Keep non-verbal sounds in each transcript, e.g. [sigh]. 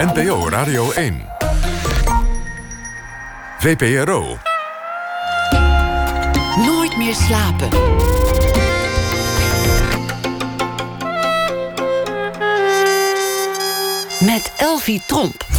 NPO Radio 1. VPRO. Nooit meer slapen. Met Elvie Tromp.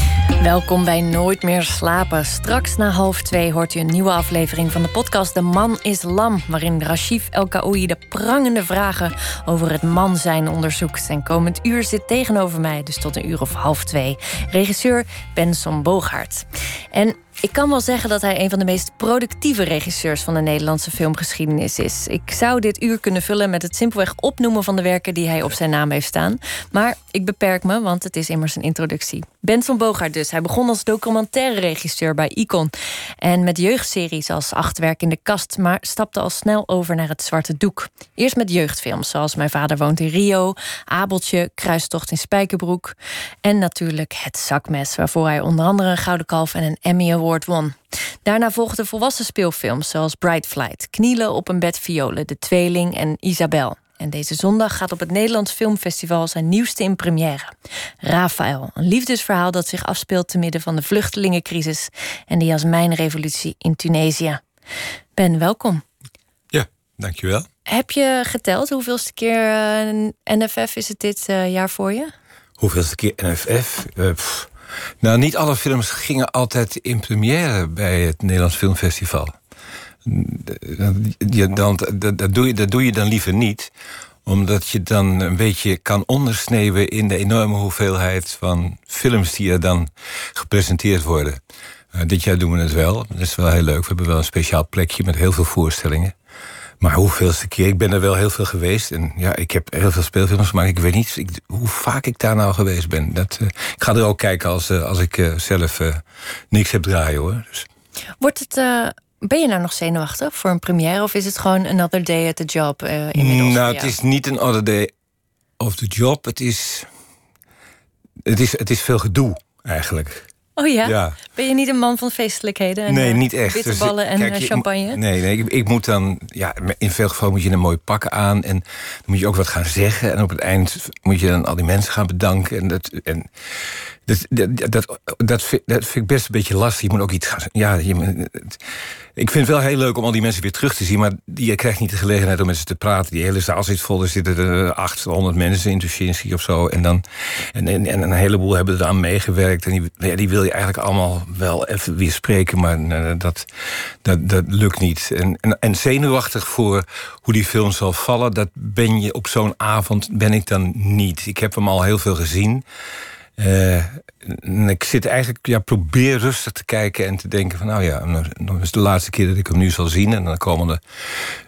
Welkom bij Nooit meer slapen. Straks na half twee hoort u een nieuwe aflevering van de podcast De Man is Lam, waarin Rashif El Kaoui de prangende vragen over het man zijn onderzoekt. En komend uur zit tegenover mij, dus tot een uur of half twee, regisseur Benson Boogaard. En ik kan wel zeggen dat hij een van de meest productieve regisseurs van de Nederlandse filmgeschiedenis is. Ik zou dit uur kunnen vullen met het simpelweg opnoemen van de werken die hij op zijn naam heeft staan. Maar ik beperk me, want het is immers een introductie. Benson Bogaert dus. Hij begon als documentaire regisseur bij Icon. En met jeugdseries als Achtwerk in de Kast, maar stapte al snel over naar het zwarte doek. Eerst met jeugdfilms zoals Mijn vader woont in Rio, Abeltje, Kruistocht in Spijkerbroek. En natuurlijk Het Zakmes, waarvoor hij onder andere een Gouden Kalf en een Emmy Award won. Daarna volgden volwassen speelfilms zoals Bright Flight, Knielen op een bed violen, De Tweeling en Isabel. En deze zondag gaat op het Nederlands Filmfestival zijn nieuwste in première. Rafael, een liefdesverhaal dat zich afspeelt te midden van de vluchtelingencrisis en de Jasmijnrevolutie in Tunesië. Ben, welkom. Ja, dankjewel. Heb je geteld hoeveelste keer uh, NFF is het dit uh, jaar voor je? Hoeveelste keer NFF? Uh, nou, niet alle films gingen altijd in première bij het Nederlands Filmfestival. Dat, doe je, dat doe je dan liever niet omdat je dan een beetje kan ondersneeuwen in de enorme hoeveelheid van films die er dan gepresenteerd worden. Uh, dit jaar doen we het wel. Dat is wel heel leuk. We hebben wel een speciaal plekje met heel veel voorstellingen. Maar hoeveelste keer? Ik ben er wel heel veel geweest. En ja, ik heb heel veel speelfilms maar Ik weet niet hoe vaak ik daar nou geweest ben. Dat, uh, ik ga er ook kijken als, uh, als ik uh, zelf niks heb draaien hoor. Dus. Wordt het. Ben je nou nog zenuwachtig voor een première? Of is het gewoon another day at the job inmiddels? Nou, het is niet een other day of the job. Het is, het is, het is veel gedoe eigenlijk. Oh ja? Ben je niet een man van feestelijkheden? En, nee, niet echt. Bitterballen dus, en kijk, champagne? Nee, nee ik, ik, moet dan... Ja, in veel gevallen moet je een mooi pak aan. En dan moet je ook wat gaan zeggen. En op het eind moet je dan al die mensen gaan bedanken. En dat... En, dat, dat, dat, vind, ik best een beetje lastig. Je moet ook iets gaan... Ja, ik vind het wel heel leuk om al die mensen weer terug te zien... maar je krijgt niet de gelegenheid om met ze te praten. Die hele zaal zit vol, er zitten er 800 mensen in Tuschinski of zo. En, dan, en, en, en, een heleboel hebben er aan meegewerkt. En die, die wil je eigenlijk allemaal wel even weer spreken... maar uh, dat, dat, dat lukt niet. En, en, en zenuwachtig voor hoe die film zal vallen... dat ben je op zo'n avond ben ik dan niet. Ik heb hem al heel veel gezien... Uh, ik zit eigenlijk, ja, probeer rustig te kijken en te denken van, nou ja, nog is de laatste keer dat ik hem nu zal zien. En dan de komende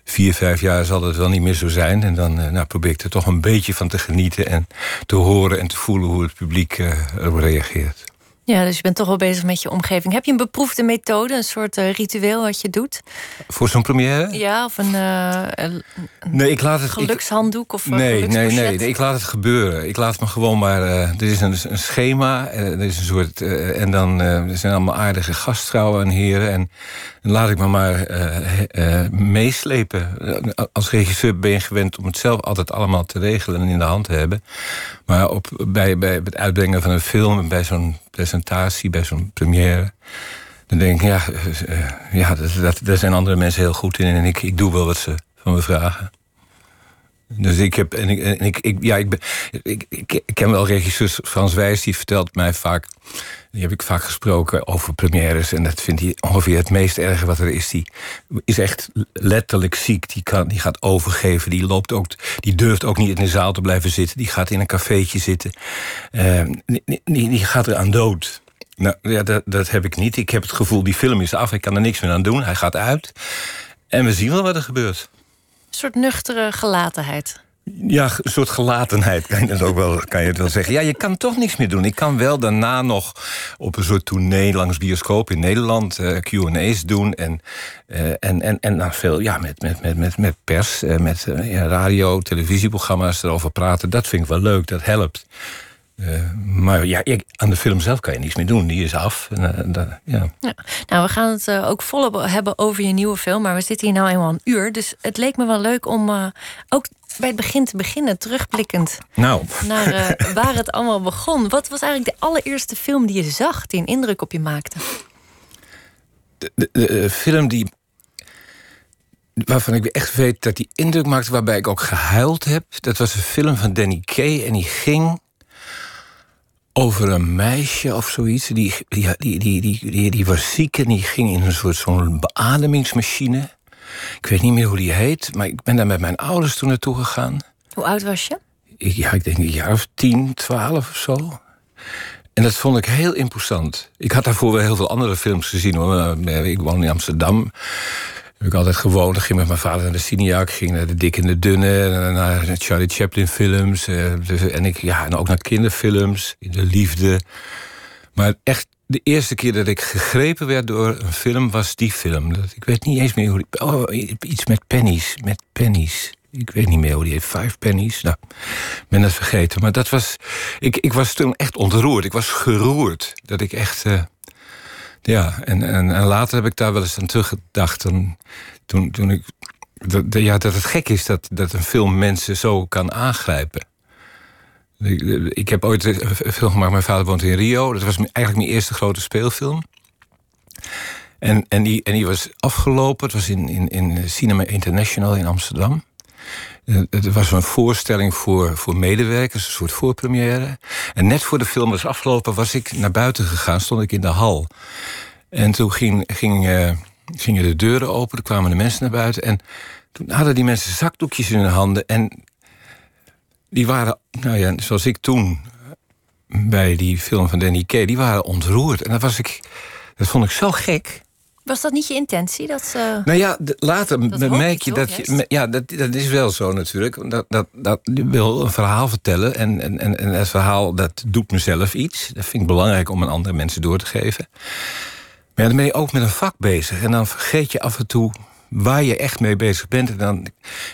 vier, vijf jaar zal het wel niet meer zo zijn. En dan uh, nou, probeer ik er toch een beetje van te genieten en te horen en te voelen hoe het publiek uh, erop reageert. Ja, dus je bent toch wel bezig met je omgeving. Heb je een beproefde methode, een soort uh, ritueel wat je doet? Voor zo'n première? Ja, of een, uh, een nee, ik laat het, gelukshanddoek of nee, nee, nee, nee, ik laat het gebeuren. Ik laat me gewoon maar... Uh, er is een, een schema, er is een soort... en dan er zijn allemaal aardige gastvrouwen en heren. En dan laat ik me maar meeslepen. Als regisseur ben je gewend om het zelf altijd allemaal te regelen en in de hand te hebben. Maar op, bij, bij het uitbrengen van een film, bij zo'n presentatie, bij zo'n première. Dan denk ik, ja, uh, ja dat, daar zijn andere mensen heel goed in. En ik, ik doe wel wat ze van me vragen. Dus ik heb, en ik, ik, ik ja, ik, ben, ik, ik, ik ken wel regisseurs, Frans Wijs, die vertelt mij vaak, die heb ik vaak gesproken over premières. En dat vindt hij ongeveer het meest erge wat er is. Die is echt letterlijk ziek. Die, kan, die gaat overgeven. Die, loopt ook, die durft ook niet in de zaal te blijven zitten. Die gaat in een cafeetje zitten. Uh, die, die, die gaat er aan dood. Nou ja, dat, dat heb ik niet. Ik heb het gevoel, die film is af. Ik kan er niks meer aan doen. Hij gaat uit. En we zien wel wat er gebeurt. Een soort nuchtere gelatenheid. Ja, een soort gelatenheid kan je, ook wel, kan je het wel zeggen. Ja, je kan toch niks meer doen. Ik kan wel daarna nog op een soort tournee langs bioscoop in Nederland uh, Q&A's doen. En, uh, en, en, en nou, veel ja, met, met, met, met, met pers, uh, met ja, radio, televisieprogramma's erover praten. Dat vind ik wel leuk, dat helpt. Uh, maar ja, ik, aan de film zelf kan je niets meer doen. Die is af. En, uh, ja. ja. Nou, we gaan het uh, ook volop hebben over je nieuwe film. Maar we zitten hier nou eenmaal een uur. Dus het leek me wel leuk om ook bij het begin te beginnen. Terugblikkend nou. naar [laughs] waar het allemaal begon. Wat was eigenlijk de allereerste film die je zag... die een indruk op je maakte? De, de, de film die waarvan ik echt weet dat die indruk maakte, waarbij ik ook gehuild heb. Dat was een film van Danny Kay en die ging over een meisje of zoiets. Die, die, die, die, die, die, was ziek en die ging in een soort zo'n beademingsmachine. Ik weet niet meer hoe die heet, maar ik ben daar met mijn ouders toen naartoe gegaan. Hoe oud was je? Ik, ja, ik denk een jaar of tien, twaalf of zo. En dat vond ik heel imposant. Ik had daarvoor wel heel veel andere films gezien hoor. Ik woon in Amsterdam ik altijd gewoond. Ik ging met mijn vader naar de Cineac, ging naar de Dik en de Dunne, naar Charlie Chaplin films. Eh, dus, en, ik, ja, en ook naar kinderfilms, in de liefde. Maar echt de eerste keer dat ik gegrepen werd door een film was die film. Ik weet niet eens meer hoe die... Oh, iets met pennies, met pennies. Ik weet niet meer hoe die heet. Five pennies. Nou, ben dat vergeten. Maar dat was... Ik, ik was toen echt ontroerd. Ik was geroerd. Dat ik echt... Uh, ja, en, en, en, later heb ik daar wel eens aan teruggedacht. En toen, toen ik, dat, ja, dat het gek is dat, dat een film mensen zo kan aangrijpen. Ik, ik heb ooit een film gemaakt, mijn vader woont in Rio. Dat was eigenlijk mijn eerste grote speelfilm. En, en, die, en die was afgelopen. Het was in, in, in Cinema International in Amsterdam. Eh, het was een voorstelling voor, voor medewerkers, een soort voorpremière. En net voor de film was afgelopen, was ik naar buiten gegaan, stond ik in de hal. En toen ging, ging, uh, gingen de deuren open, er kwamen de mensen naar buiten. En toen hadden die mensen zakdoekjes in hun handen. En die waren, nou ja, zoals ik toen bij die film van Danny Kay, die waren ontroerd. En dat was ik, dat vond ik zo gek. Was dat niet je intentie? Dat, uh, nou ja, later dat merk je dat je. Ja, dat, dat is wel zo natuurlijk. Dat, dat, dat je wil een verhaal vertellen. En, en, en, en het verhaal dat doet mezelf iets. Dat vind ik belangrijk om aan andere mensen door te geven. Maar dan ben je ook met een vak bezig. En dan vergeet je af en toe waar je echt mee bezig bent. En dan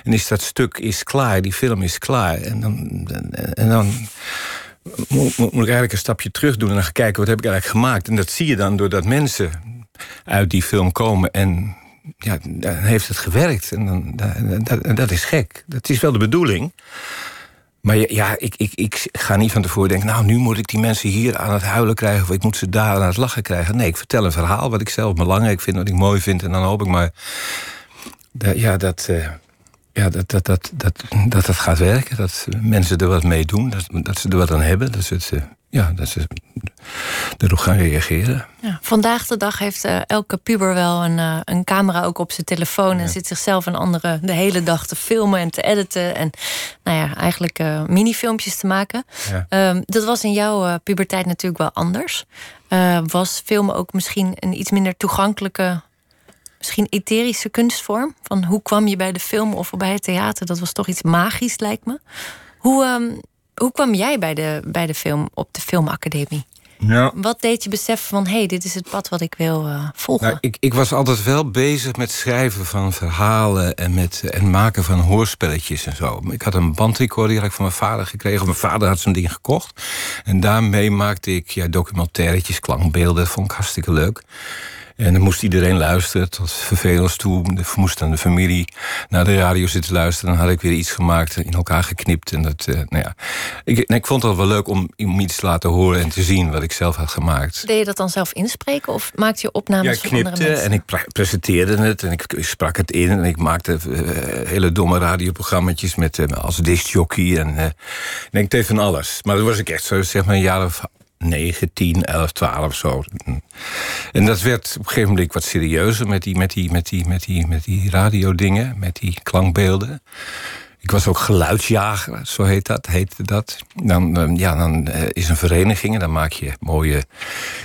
en is dat stuk is klaar, die film is klaar. En dan, en dan moet, moet ik eigenlijk een stapje terug doen en dan gaan kijken wat heb ik eigenlijk gemaakt. En dat zie je dan doordat mensen uit die film komen. En ja, dan heeft het gewerkt. En dan, dat, is gek. Dat is wel de bedoeling. Maar ja, ik, ik, ik ga niet van tevoren denken... nou, nu moet ik die mensen hier aan het huilen krijgen... of ik moet ze daar aan het lachen krijgen. Nee, ik vertel een verhaal wat ik zelf belangrijk vind... wat ik mooi vind. En dan hoop ik maar ja, dat, uh, ja, dat, dat, dat, dat, dat het gaat werken. Dat mensen er wat mee doen. Dat, dat ze er wat aan hebben. Dat ze het, uh, ja, dat ze erop gaan reageren. Ja, vandaag de dag heeft uh, elke puber wel een, uh, een camera ook op zijn telefoon... en zit zichzelf en anderen de hele dag te filmen en te editen... en nou ja, eigenlijk uh, minifilmpjes te maken. Ja. Um, dat was in jouw puberteit natuurlijk wel anders. was filmen ook misschien een iets minder toegankelijke... misschien etherische kunstvorm? Van hoe kwam je bij de film of bij het theater? Dat was toch iets magisch, lijkt me. Hoe... Um, hoe kwam jij bij de, bij de film op de filmacademie? Ja. Wat deed je beseffen van, hé, hey, dit is het pad wat ik wil uh, volgen? Nou, ik, ik was altijd wel bezig met schrijven van verhalen... en met en maken van hoorspelletjes en zo. Ik had een bandrecorder, die had ik van mijn vader gekregen. Mijn vader had zo'n ding gekocht. En daarmee maakte ik ja, documentairetjes, klankbeelden. Dat vond ik hartstikke leuk. En dan moest iedereen luisteren, tot vervelens toe. Moest dan de familie naar de radio zitten luisteren. Dan had ik weer iets gemaakt, in elkaar geknipt. En dat, uh, nou ja. ik, ik vond het wel leuk om, om iets te laten horen en te zien wat ik zelf had gemaakt. Deed je dat dan zelf inspreken of maakte je opnames ja, ik knipte en ik presenteerde het en ik, sprak het in. En ik maakte uh, hele domme radioprogramma's met uh, als discjockey. En uh, ik deed van alles. Maar dat was ik echt zo, zeg maar een jaar of 9, 10, 11, 12 zo. En dat werd op een gegeven moment wat serieuzer met die, met die, met die, met die, met die radiodingen, met die klankbeelden. Ik was ook geluidsjager, zo heet dat. Heette dat. Dan, ja, dan uh, is een vereniging en dan maak je mooie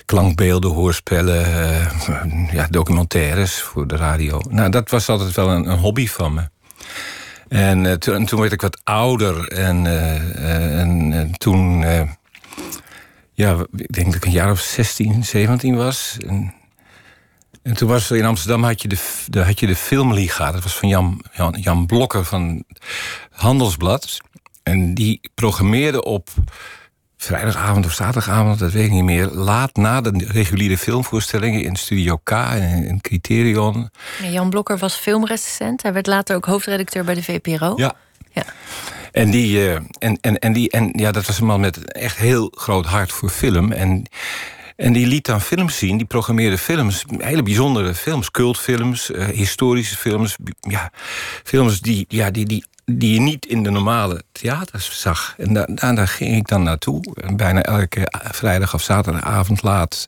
klankbeelden, hoorspellen, uh, ja, documentaires voor de radio. Nou, dat was altijd wel een, hobby van me. En, uh, toen, toen werd ik wat ouder en, en toen ja, ik denk dat ik een jaar of 16, 17 was. En, en toen was er in Amsterdam had je de, de, had je de Filmliga. Dat was van Jan, Jan, Jan Blokker van Handelsblad. En die programmeerde op vrijdagavond of zaterdagavond, dat weet ik niet meer. Laat na de reguliere filmvoorstellingen in Studio K en in Criterion. Jan Blokker was filmrecensent. Hij werd later ook hoofdredacteur bij de VPRO. Ja. Ja. En, die, uh, en, en, en, die, en ja, dat was een man met echt heel groot hart voor film. En, en die liet dan films zien, die programmeerde films, hele bijzondere films, cultfilms, uh, historische films. Ja, films die, ja, die, die die je niet in de normale theaters zag. En daar, ging ik dan naartoe. Bijna elke vrijdag of zaterdagavond laat.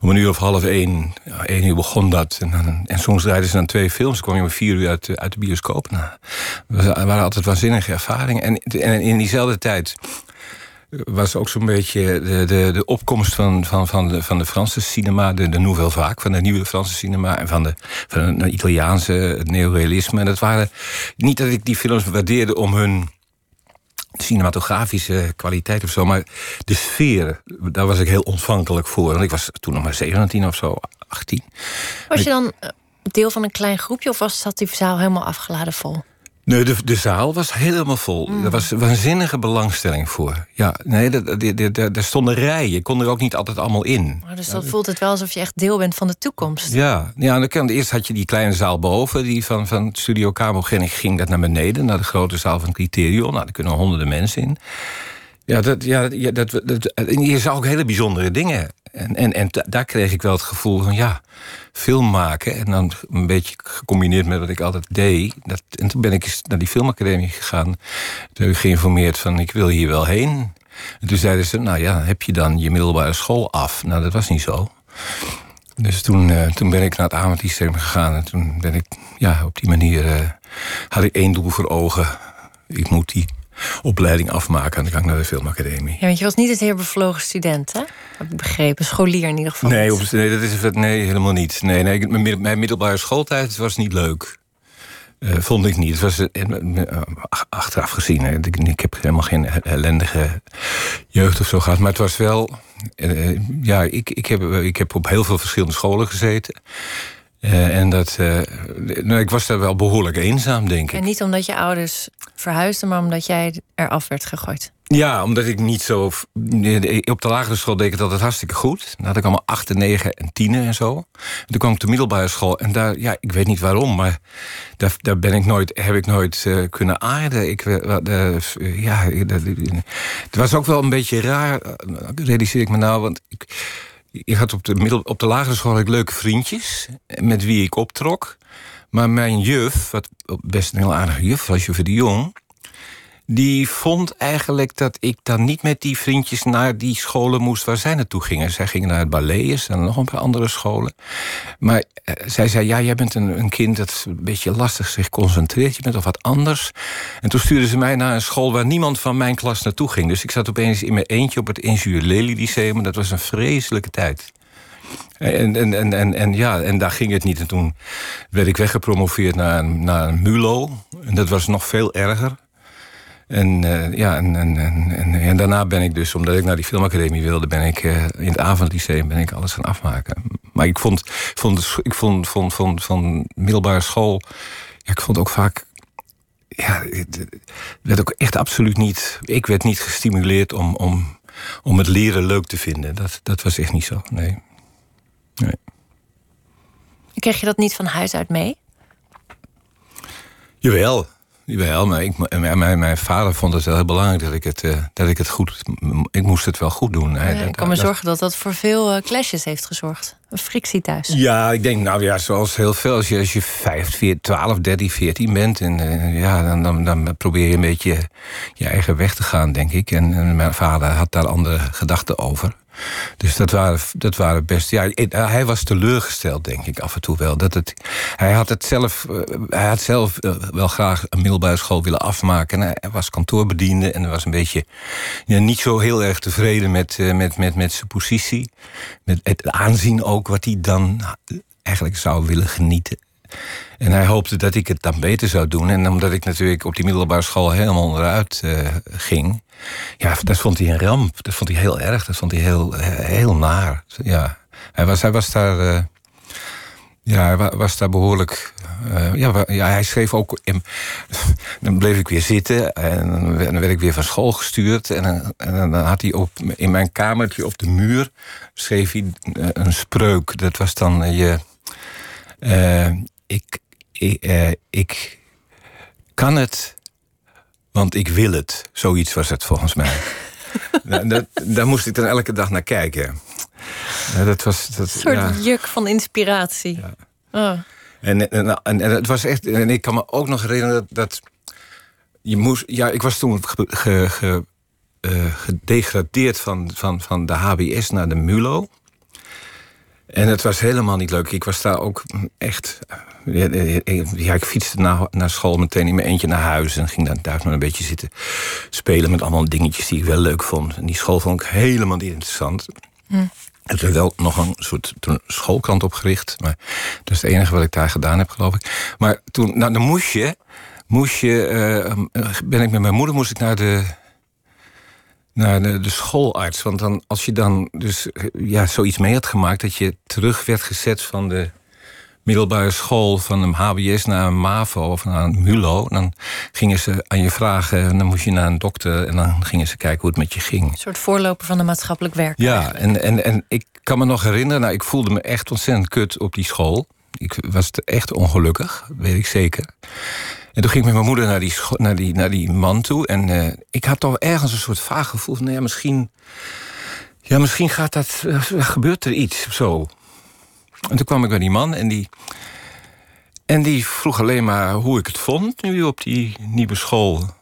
Om een uur of half één. Één uur begon dat. En, en soms draaiden ze dan twee films. Dan kwam je om vier uur uit, uit de bioscoop. Nou, het waren altijd waanzinnige ervaringen. En, en in diezelfde tijd was ook zo'n beetje de, de, de opkomst van, van, van, de, van de Franse cinema, de, Nouvelle Vague, van de nieuwe Franse cinema en van de, van de Italiaanse, neorealisme. En dat waren niet dat ik die films waardeerde om hun cinematografische kwaliteit of zo, maar de sfeer, daar was ik heel ontvankelijk voor. Want ik was toen nog maar 17 of zo, 18. Was je dan deel van een klein groepje of was, zat die zaal helemaal afgeladen vol? Nee, de, de zaal was helemaal vol. Er was waanzinnige belangstelling voor. Ja, nee, er stonden rijen. Je kon er ook niet altijd allemaal in. Maar dus dat voelt het wel alsof je echt deel bent van de toekomst. Ja, ja dan kan, eerst had je die kleine zaal boven, die van, van Studio Cabo ging, ging dat naar beneden, naar de grote zaal van Criterion. Nou, daar kunnen honderden mensen in. Ja, dat, ja, dat, dat, je zag ook hele bijzondere dingen. En, en, en daar kreeg ik wel het gevoel van ja, film maken. En dan een beetje gecombineerd met wat ik altijd deed. Dat, en toen ben ik naar die filmacademie gegaan. Toen heb ik geïnformeerd van ik wil hier wel heen. En toen zeiden ze, nou ja, heb je dan je middelbare school af? Nou, dat was niet zo. Dus toen, uh, toen ben ik naar het avondsysteem gegaan. En toen ben ik, ja, op die manier uh, had ik één doel voor ogen. Ik moet die opleiding afmaken. En dan ga ik naar de filmacademie. Ja, want je was niet het heer bevlogen student, hè? Heb ik begrepen. Scholier in ieder geval. Nee, op, nee, dat is, nee helemaal niet. Nee, nee, mijn middelbare schooltijd was niet leuk. Uh, vond ik niet. Het was uh, achteraf gezien. Hè. Ik, ik, heb helemaal geen ellendige jeugd of zo gehad. Maar het was wel. Uh, ja, ik, ik, heb, ik heb op heel veel verschillende scholen gezeten. Uh, en dat, uh, nou, ik was daar wel behoorlijk eenzaam, denk ik. En niet omdat je ouders verhuisden, maar omdat jij eraf werd gegooid. Ja, omdat ik niet zo. Op de lagere school deed ik het altijd hartstikke goed. Dan had ik allemaal 8, 9 en 10 en zo. En toen kwam ik op de middelbare school. En daar, ja, ik weet niet waarom, maar daar, daar ben ik nooit, heb ik nooit uh, kunnen aarden. Ik, uh, ja, het was ook wel een beetje raar, realiseer ik me nou. Want ik, je had op de, middel, op de lagere school ik leuke vriendjes met wie ik optrok. Maar mijn juf, wat best een heel aardige juf was, juf de Jong die vond eigenlijk dat ik dan niet met die vriendjes naar die scholen moest waar zij naartoe gingen. Zij gingen naar het ballet en nog een paar andere scholen. Maar eh, zij zei: Ja, jij bent een, een, kind dat een beetje lastig zich concentreert. Je bent of wat anders. En toen stuurde ze mij naar een school waar niemand van mijn klas naartoe ging. Dus ik zat opeens in mijn eentje op het Ingenieur Lely Lyceum. Dat was een vreselijke tijd. En, en, en, en, en, ja, en daar ging het niet. En toen werd ik weggepromoveerd naar, naar MULO. En dat was nog veel erger. En, uh, ja, en, en, en, en, daarna ben ik dus, omdat ik naar die filmacademie wilde, ben ik uh, in het avondlyceum ben ik alles gaan afmaken. Maar ik vond, vond, ik vond, vond, vond van middelbare school, ja, ik vond ook vaak. Ja, het werd ook echt absoluut niet. Ik werd niet gestimuleerd om, om, om het leren leuk te vinden. Dat, dat was echt niet zo. Nee. nee. Kreeg je dat niet van huis uit mee? Jawel. Jawel, maar ik, mijn, mijn, vader vond het wel heel belangrijk dat ik het, uh, dat ik het goed... Ik moest het wel goed doen. Ja, ik kan me zorgen dat dat voor veel uh, clashes heeft gezorgd. Een frictie thuis. Ja, ik denk, nou ja, zoals heel veel. Als je, als je 5, 4, 12, 13, 14 bent... En, uh, ja, dan, dan, dan probeer je een beetje je eigen weg te gaan, denk ik. En, en mijn vader had daar andere gedachten over. Dus dat waren, dat waren best. Ja, hij was teleurgesteld, denk ik, af en toe wel. Dat het, hij had het zelf, eh, hij had zelf eh, wel graag een middelbare school willen afmaken. Hij was kantoorbediende en was een beetje ja, niet zo heel erg tevreden met, eh, met, met, met zijn positie. Met het aanzien ook wat hij dan eigenlijk zou willen genieten. En hij hoopte dat ik het dan beter zou doen. En omdat ik natuurlijk op die middelbare school helemaal onderuit uh, ging. Ja, dat vond hij een ramp. Dat vond hij heel erg. Dat vond hij heel, heel naar. Ja. Hij was, hij was daar. Uh, Ja, hij wa- was daar behoorlijk. eh, ja, ja, hij schreef ook. In, [laughs] dan bleef ik weer zitten en dan werd- ik weer van school gestuurd. En, dan- had hij op, in mijn kamertje op de muur. schreef hij eh, een spreuk. Dat was dan. eh, je, eh, ik, ik, eh, ik kan het, want ik wil het. Zoiets was het volgens mij. [laughs] Nou, dat, daar moest ik dan elke dag naar kijken. Ja, dat was, dat, Een soort ja. juk van inspiratie. Oh. En, en, en, en het was echt. En ik kan me ook nog herinneren dat. dat je moest. Ja, ik was toen ge, ge- ge- eh, gedegradeerd van, van, van de HBS naar de MULO. En het was helemaal niet leuk. Ik was daar ook echt. Ja, ja, ik fietste naar, naar school meteen in mijn eentje naar huis. En ging daar thuis maar een beetje zitten spelen met allemaal dingetjes die ik wel leuk vond. En die school vond ik helemaal niet interessant. Het werd wel nog een soort toen schoolkrant opgericht. Maar dat is het enige wat ik daar gedaan heb, geloof ik. Maar toen, nou, dan moest je. Moest je eh, ben ik met mijn moeder moest ik naar de. Naar de, de schoolarts. Want dan, als je dan dus eh, ja, zoiets mee had gemaakt. dat je terug werd gezet van de middelbare school. van een HBS naar een MAVO of naar een MULO. Dan gingen ze aan je vragen. En dan moest je naar een dokter. En dan gingen ze kijken hoe het met je ging. Een soort voorloper van de maatschappelijk werk. Ja, en, en, en ik kan me nog herinneren, nou, ik voelde me echt ontzettend kut op die school. Ik was echt ongelukkig, weet ik zeker. En toen ging ik met mijn moeder naar die, naar die, naar die man toe. En eh, ik had toch ergens een soort vaag gevoel van, nou ja, misschien, ja, misschien gaat dat, eh, gebeurt er iets of zo. En toen kwam ik bij die man en die, en die vroeg alleen maar hoe ik het vond nu op die nieuwe school.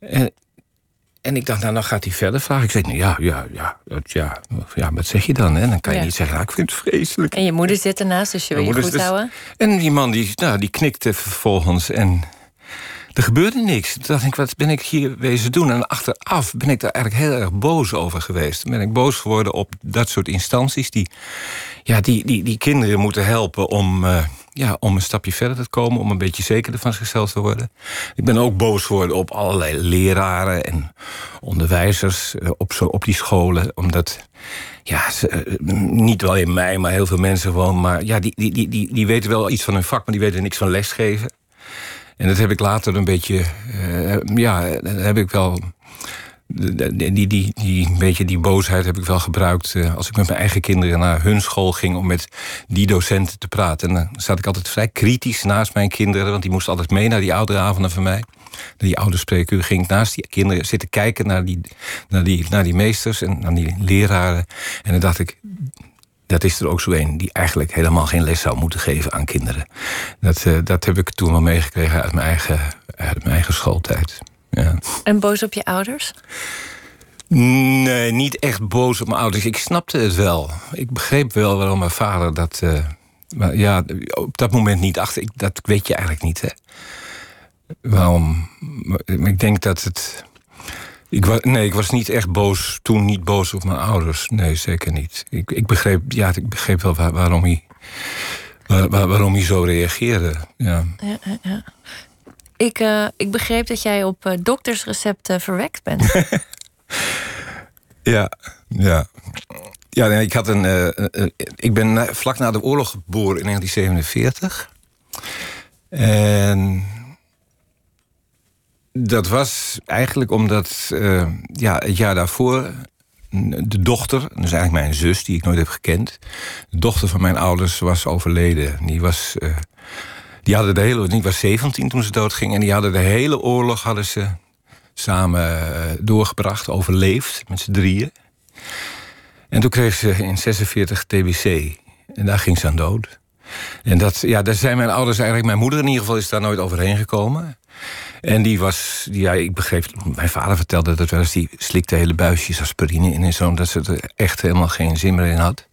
En, en ik dacht, nou, dan gaat hij verder vragen. Ik zei, nou ja, ja, ja, ja, ja, wat zeg je dan? Hè? Dan kan je Ja. niet zeggen, nou, ik vind het vreselijk. En je moeder zit ernaast, dus je wil je goed dus- houden. En die man die, nou, die knikte vervolgens en er gebeurde niks. Toen dacht ik, wat ben ik hier wezen doen? En achteraf ben ik daar eigenlijk heel erg boos over geweest. Ben ik boos geworden op dat soort instanties die, ja, die, die, die kinderen moeten helpen om, eh, ja, om een stapje verder te komen, om een beetje zekerder van zichzelf te worden. Ik ben ook boos geworden op allerlei leraren en onderwijzers eh, op, zo, op die scholen, omdat ja, ze, eh, niet alleen mij, maar heel veel mensen gewoon. Maar ja, die, die, die, die, die weten wel iets van hun vak, maar die weten niks van lesgeven. En dat heb ik later een beetje. ja, dat heb ik wel. Die, die, die, die, beetje die boosheid heb ik wel gebruikt eh, als ik met mijn eigen kinderen naar hun school ging om met die docenten te praten. En dan zat ik altijd vrij kritisch naast mijn kinderen, want die moesten altijd mee naar die oudere avonden van mij. Naar die ouderspreekuur ging ik naast die kinderen zitten kijken naar die, naar, die, naar die meesters en naar die leraren. En dan dacht ik, dat is er ook zo een die eigenlijk helemaal geen les zou moeten geven aan kinderen. Dat, eh, dat heb ik toen wel meegekregen uit mijn eigen, uit mijn eigen schooltijd. Ja. En boos op je ouders? Nee, niet echt boos op mijn ouders. Ik snapte het wel. Ik begreep wel waarom mijn vader dat. eh, maar ja, op dat moment niet achter. Ik, dat weet je eigenlijk niet, hè? Waarom? Maar Ik denk dat het. Ik was, nee, ik was niet echt boos. Toen niet boos op mijn ouders. Nee, zeker niet. Ik, ik, begreep, ja, ik begreep wel waar- waarom hij. waar- waar- waarom hij zo reageerde. Ja. Ja, ja, ja. Ik, eh, ik begreep dat jij op eh, doktersrecepten verwekt bent. [laughs] Ja, ja. Ja, ik, had een, eh, eh, eh, ik ben vlak na de oorlog geboren in 1947. En dat was eigenlijk omdat eh, ja, het jaar daarvoor de dochter, is eigenlijk mijn zus die ik nooit heb gekend, de dochter van mijn ouders was overleden. Die was, eh, die hadden de hele, die was 17 toen ze doodging en die hadden de hele oorlog hadden ze samen eh, doorgebracht, overleefd met z'n drieën. En toen kreeg ze in 46 TBC. En daar ging ze aan dood. En dat, ja, daar zijn mijn ouders eigenlijk... Mijn moeder in ieder geval is daar nooit overheen gekomen. En die was... Ja, ik begreep... Mijn vader vertelde dat wel eens... Die slikte hele buisjes aspirine in en zo... dat ze er echt helemaal geen zin meer in had.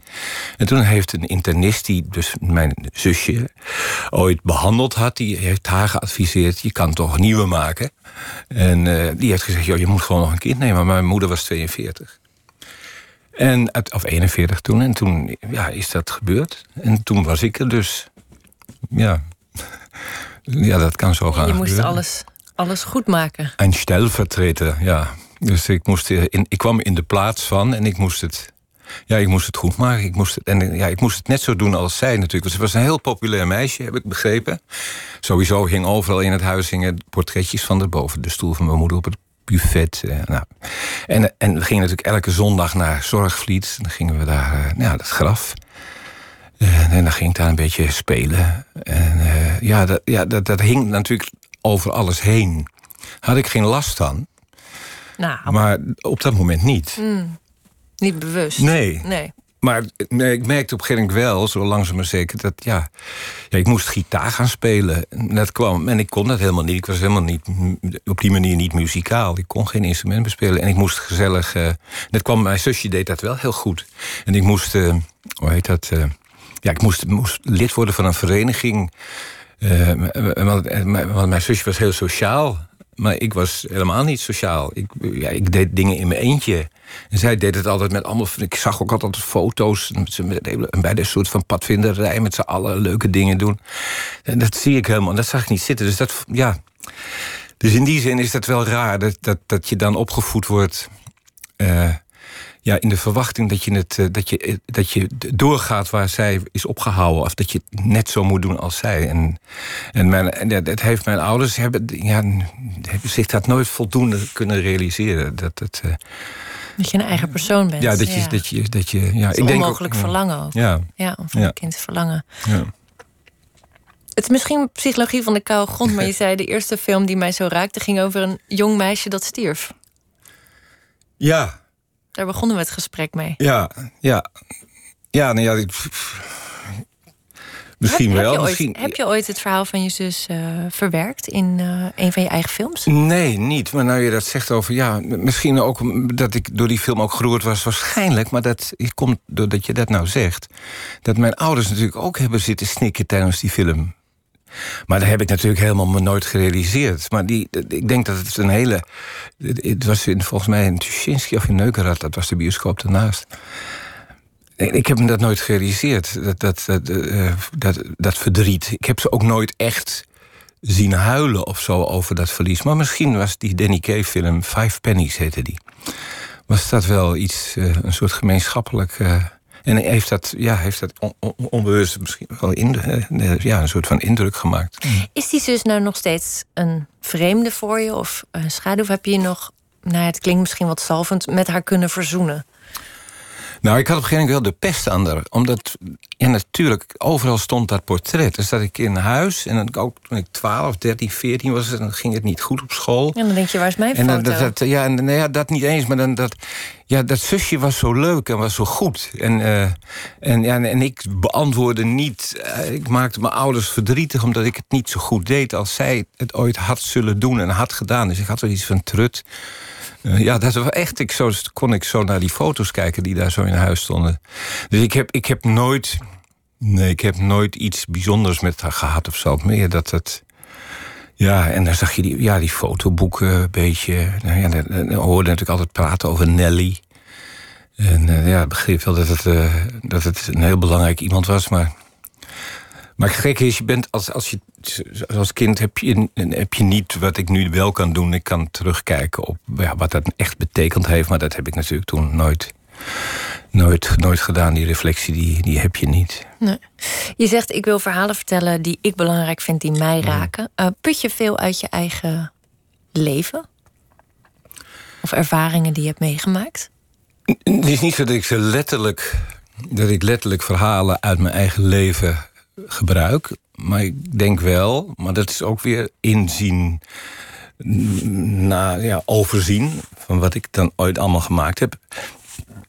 En toen heeft een internist... die dus mijn zusje ooit behandeld had... die heeft haar geadviseerd... je kan toch nieuwe maken. En eh, die heeft gezegd... Joh, je moet gewoon nog een kind nemen. Maar mijn moeder was 42. En, of 41 toen. En toen ja, is dat gebeurd. En toen was ik er dus. Ja. [laughs] Ja, dat kan zo gaan je moest gebeuren. alles, alles goed maken. Een stelvertreter, ja. Dus ik, moest in, ik kwam in de plaats van en ik moest het ja, ik moest het goed maken. Ik moest het, en ja, ik moest het net zo doen als zij natuurlijk. Want ze was een heel populair meisje, heb ik begrepen. Sowieso hing overal in het huis hingen portretjes van de boven de stoel van mijn moeder op het buffet. Eh, nou. en, en we gingen natuurlijk elke zondag naar Zorgvliet. Dan gingen we daar, uh, ja, dat graf. Uh, en dan ging ik daar een beetje spelen. En ja, dat, ja dat, dat hing natuurlijk over alles heen. Had ik geen last van. Nou, Maar op dat moment niet. mm, niet bewust. Nee. Nee. Maar nee, ik merkte op een gegeven moment wel, zo langzaam maar zeker, dat ja, ja, ik moest gitaar gaan spelen. En dat kwam, en ik kon dat helemaal niet. Ik was helemaal niet op die manier niet muzikaal. Ik kon geen instrument bespelen. En ik moest gezellig. Uh, dat kwam, mijn zusje deed dat wel heel goed. En ik moest, uh, hoe heet dat? Uh, ja, ik moest, moest lid worden van een vereniging. want, want mijn zusje was heel sociaal. Maar ik was helemaal niet sociaal. Ik, ja, ik deed dingen in mijn eentje. En zij deed het altijd met allemaal. Ik zag ook altijd foto's. Met, bij de soort van padvinderij met z'n allen leuke dingen doen. En dat zie ik helemaal. En dat zag ik niet zitten. Dus dat, ja. Dus in die zin is dat wel raar dat, dat, dat je dan opgevoed wordt. Uh, ja, in de verwachting dat je, het, dat, je, dat je doorgaat waar zij is opgehouden. Of dat je het net zo moet doen als zij. En, en, mijn, en dat heeft mijn ouders hebben, ja, hebben zich dat nooit voldoende kunnen realiseren. Dat, het, uh, dat je een eigen persoon bent. Ja, dat je. Ja. Dat je, dat je ja, ik denk onmogelijk ook, verlangen ook. Ja. ja om van ja. een kind te verlangen. Ja. Het is misschien psychologie van de koude grond, maar je [laughs] zei de eerste film die mij zo raakte ging over een jong meisje dat stierf. Ja, daar begonnen we het gesprek mee. Ja, ja. Ja, nou ja. Misschien heb, wel. Heb je, misschien... ooit, heb je ooit het verhaal van je zus uh, verwerkt in uh, een van je eigen films? Nee, niet. Maar nou je dat zegt over. Ja, misschien ook dat ik door die film ook geroerd was. Waarschijnlijk, maar dat komt doordat je dat nou zegt. Dat mijn ouders natuurlijk ook hebben zitten snikken tijdens die film. Maar dat heb ik natuurlijk helemaal me nooit gerealiseerd. Maar die, ik denk dat het een hele. Het was in, volgens mij in Tuschinski of in Neukerad, dat was de bioscoop daarnaast. Ik heb me dat nooit gerealiseerd, dat, dat, dat, uh, dat, dat verdriet. Ik heb ze ook nooit echt zien huilen of zo over dat verlies. Maar misschien was die Danny Kaye-film, Five Pennies heette die. Was dat wel iets, uh, een soort gemeenschappelijk. En heeft dat, ja, heeft dat on, on, onbewust misschien wel in, ja, een soort van indruk gemaakt. Is die zus nou nog steeds een vreemde voor je? Of een schaduw? Of heb je nog, nou het klinkt misschien wat zalvend, met haar kunnen verzoenen? Nou, ik had op een gegeven moment wel de pest aan haar. Omdat, ja, natuurlijk, overal stond dat portret. Dus dat ik in huis, en dan ook toen ik 12, 13, 14 was, dan ging het niet goed op school. En dan denk je, waar is mijn en foto? Dat, dat, ja, en, nou ja, dat niet eens, maar dan dat... Ja, dat zusje was zo leuk en was zo goed. En, uh, en, ja, en ik beantwoordde niet... Uh, ik maakte mijn ouders verdrietig... omdat ik het niet zo goed deed als zij het ooit had zullen doen en had gedaan. Dus ik had wel iets van trut... Uh, ja, dat was echt. Ik zo, kon ik zo naar die foto's kijken die daar zo in huis stonden. Dus ik heb, ik heb nooit. Nee, ik heb nooit iets bijzonders met haar gehad of zo. Meer dat het. Ja, en dan zag je die, ja, die fotoboeken een beetje. Nou ja, dan, hoorde natuurlijk altijd praten over Nelly. En uh, ja, ik begreep wel dat het, uh, dat het een heel belangrijk iemand was, maar. Maar het gekke is, je bent als, als je als kind heb je, heb je niet wat ik nu wel kan doen. Ik kan terugkijken op ja, wat dat echt betekend heeft. Maar dat heb ik natuurlijk toen nooit, nooit, nooit gedaan. Die reflectie, die, die heb je niet. Nee. Je zegt, ik wil verhalen vertellen die ik belangrijk vind, die mij raken. Uh, put je veel uit je eigen leven? Of ervaringen die je hebt meegemaakt? Het is niet zo dat ik ze letterlijk... dat ik letterlijk verhalen uit mijn eigen leven gebruik. Maar ik denk wel, maar dat is ook weer inzien, na, ja, overzien van wat ik dan ooit allemaal gemaakt heb.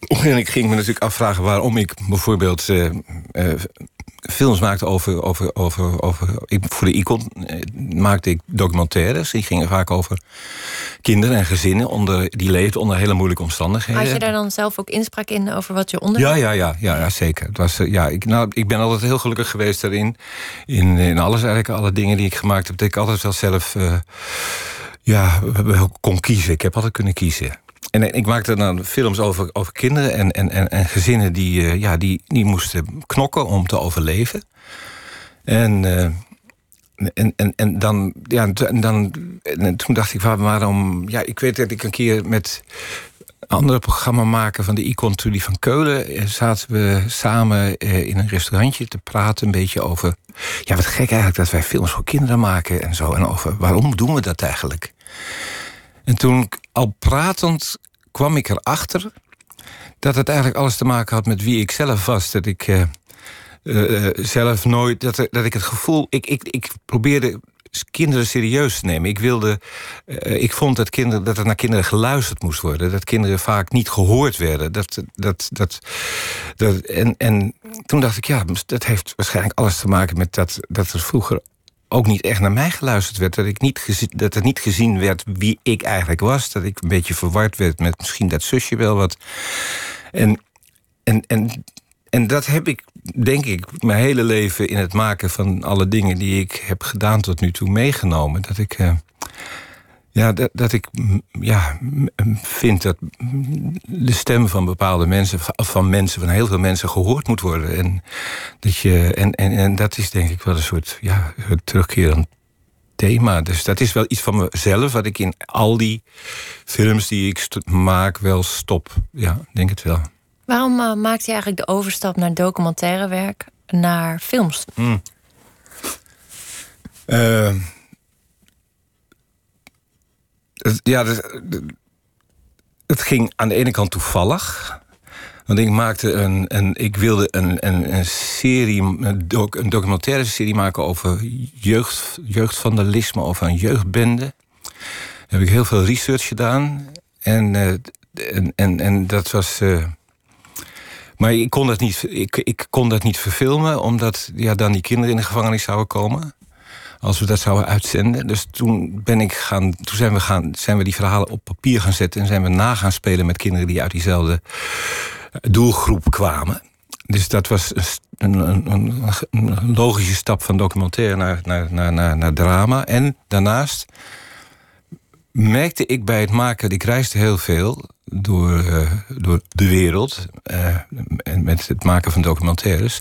En ik ging me natuurlijk afvragen waarom ik bijvoorbeeld uh, uh, films maakte over. over, over, over ik, voor de Icon uh, maakte ik documentaires. Die gingen vaak over kinderen en gezinnen onder, die leefden onder hele moeilijke omstandigheden. Had je daar dan zelf ook inspraak in over wat je onder? Ja, ja, ja, ja, ja zeker. Het was, ja, ik, nou, ik ben altijd heel gelukkig geweest daarin. In, in alles eigenlijk, alle dingen die ik gemaakt heb, dat ik altijd wel zelf ja, kon kiezen. Ik heb altijd kunnen kiezen. En ik maakte dan films over, over kinderen en, en, en, en gezinnen die, uh, ja, die, die moesten knokken om te overleven. En, uh, en, en, en dan, ja, en dan en toen dacht ik, waarom. Ja, ik weet dat ik een keer met andere programma maken van de Icon Trudy van Keulen... eh, zaten we samen eh, in een restaurantje te praten... een beetje over... ja, wat gek eigenlijk dat wij films voor kinderen maken en zo... en over waarom doen we dat eigenlijk? En toen, al pratend, kwam ik erachter... dat het eigenlijk alles te maken had met wie ik zelf was. Dat ik... eh, eh, eh, zelf nooit. Dat, dat ik het gevoel. Ik, ik, ik probeerde kinderen serieus te nemen. Ik wilde. ik vond dat, kinderen, dat er naar kinderen geluisterd moest worden. Dat kinderen vaak niet gehoord werden. Dat, dat, dat, dat, en, en toen dacht ik, ja, dat heeft waarschijnlijk alles te maken met dat, dat er vroeger ook niet echt naar mij geluisterd werd. Dat, ik niet gezi- dat er niet gezien werd wie ik eigenlijk was. Dat ik een beetje verward werd met misschien dat zusje wel wat. En, en, en, en dat heb ik, denk ik, mijn hele leven in het maken van alle dingen die ik heb gedaan tot nu toe meegenomen. Dat ik. eh, ja, dat, dat ik mm, ja, mm, vind dat mm, de stem van bepaalde mensen, van- mensen, van heel veel mensen, gehoord moet worden. En dat, je, en, en, en dat is denk ik wel een soort ja, een terugkerend thema. Dus dat is wel iets van mezelf, wat ik in al die films die ik maak wel stop. Ja, denk het wel. Waarom eh, maakt hij eigenlijk de overstap naar documentaire werk naar films? Eh, het, ja, het, ging aan de ene kant toevallig. Want ik maakte een, een ik wilde een, een, een serie, een, doc- een documentaire serie maken over jeugd, jeugdvandalisme, over een jeugdbende. Daar heb ik heel veel research gedaan. En, eh, en, en, en dat was. eh, maar ik kon dat niet, ik, ik kon dat niet verfilmen, omdat ja, dan die kinderen in de gevangenis zouden komen als we dat zouden uitzenden. Dus toen, ben ik gaan, toen zijn, we gaan, zijn we die verhalen op papier gaan zetten... en zijn we na gaan spelen met kinderen die uit diezelfde doelgroep kwamen. Dus dat was een een, een, logische stap van documentaire naar, naar, naar, naar, drama. En daarnaast merkte ik bij het maken... ik reisde heel veel door, eh, door de wereld... eh, en met het maken van documentaires...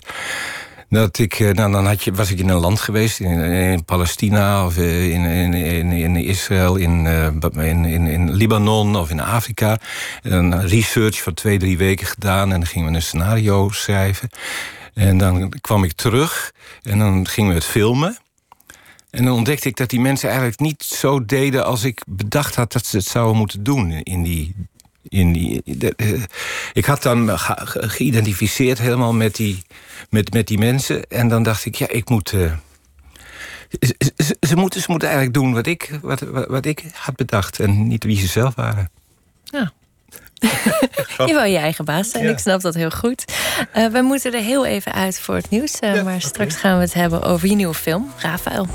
Dat ik, eh, nou, dan had je, was ik in een land geweest, in, in Palestina of eh, in, in, in, Israël, in, eh, in, in, in Libanon of in Afrika. En een research van twee, drie weken gedaan en dan gingen we een scenario schrijven. En dan kwam ik terug en dan gingen we het filmen. En dan ontdekte ik dat die mensen eigenlijk niet zo deden als ik bedacht had dat ze het zouden moeten doen in die. In die de- eh, ik had dan ge- ge- geïdentificeerd helemaal met die, met, met die mensen. En dan dacht ik, ja, ik moet. eh, ze, ze, ze moeten, ze moeten eigenlijk doen wat ik, wat, wat, wat ik had bedacht. En niet wie ze zelf waren. Ja. [laughs] je wil je eigen baas zijn, Ja. ik snap dat heel goed. Eh, we moeten er heel even uit voor het nieuws. maar straks gaan we het hebben over je nieuwe film, Rafael.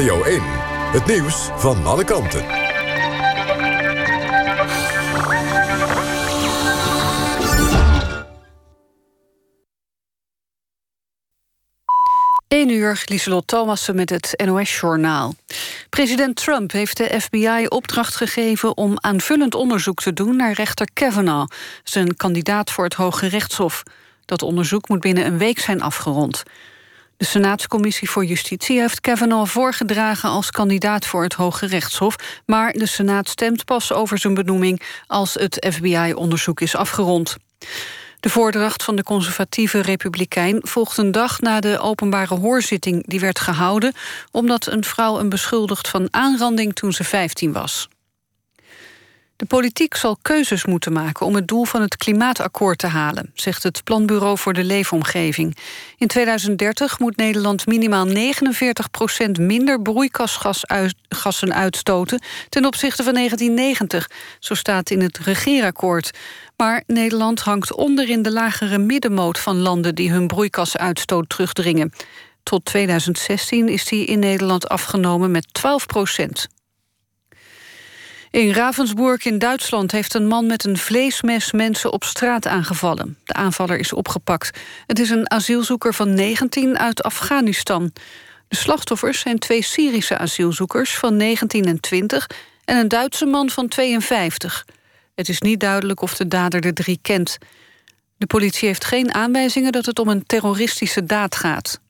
Radio 1. Het nieuws van alle kanten. 1 uur, Lieselot Thomassen met het NOS-journaal. President Trump heeft de FBI opdracht gegeven om aanvullend onderzoek te doen naar rechter Kavanaugh, zijn kandidaat voor het Hoge Rechtshof. Dat onderzoek moet binnen een week zijn afgerond. De Senaatscommissie voor Justitie heeft Kavanaugh voorgedragen als kandidaat voor het Hoge Rechtshof, maar de Senaat stemt pas over zijn benoeming als het FBI-onderzoek is afgerond. De voordracht van de conservatieve republikein volgt een dag na de openbare hoorzitting die werd gehouden omdat een vrouw een beschuldigt van aanranding toen ze 15 was. De politiek zal keuzes moeten maken om het doel van het klimaatakkoord te halen, zegt het Planbureau voor de Leefomgeving. In 2030 moet Nederland minimaal 49 procent minder broeikasgassen uitstoten ten opzichte van 1990, zo staat in het regeerakkoord. Maar Nederland hangt onder in de lagere middenmoot van landen die hun broeikasuitstoot terugdringen. Tot 2016 is die in Nederland afgenomen met 12 procent. In Ravensburg in Duitsland heeft een man met een vleesmes mensen op straat aangevallen. De aanvaller is opgepakt. Het is een asielzoeker van 19 uit Afghanistan. De slachtoffers zijn twee Syrische asielzoekers van 19 en 20 en een Duitse man van 52. Het is niet duidelijk of de dader de drie kent. De politie heeft geen aanwijzingen dat het om een terroristische daad gaat.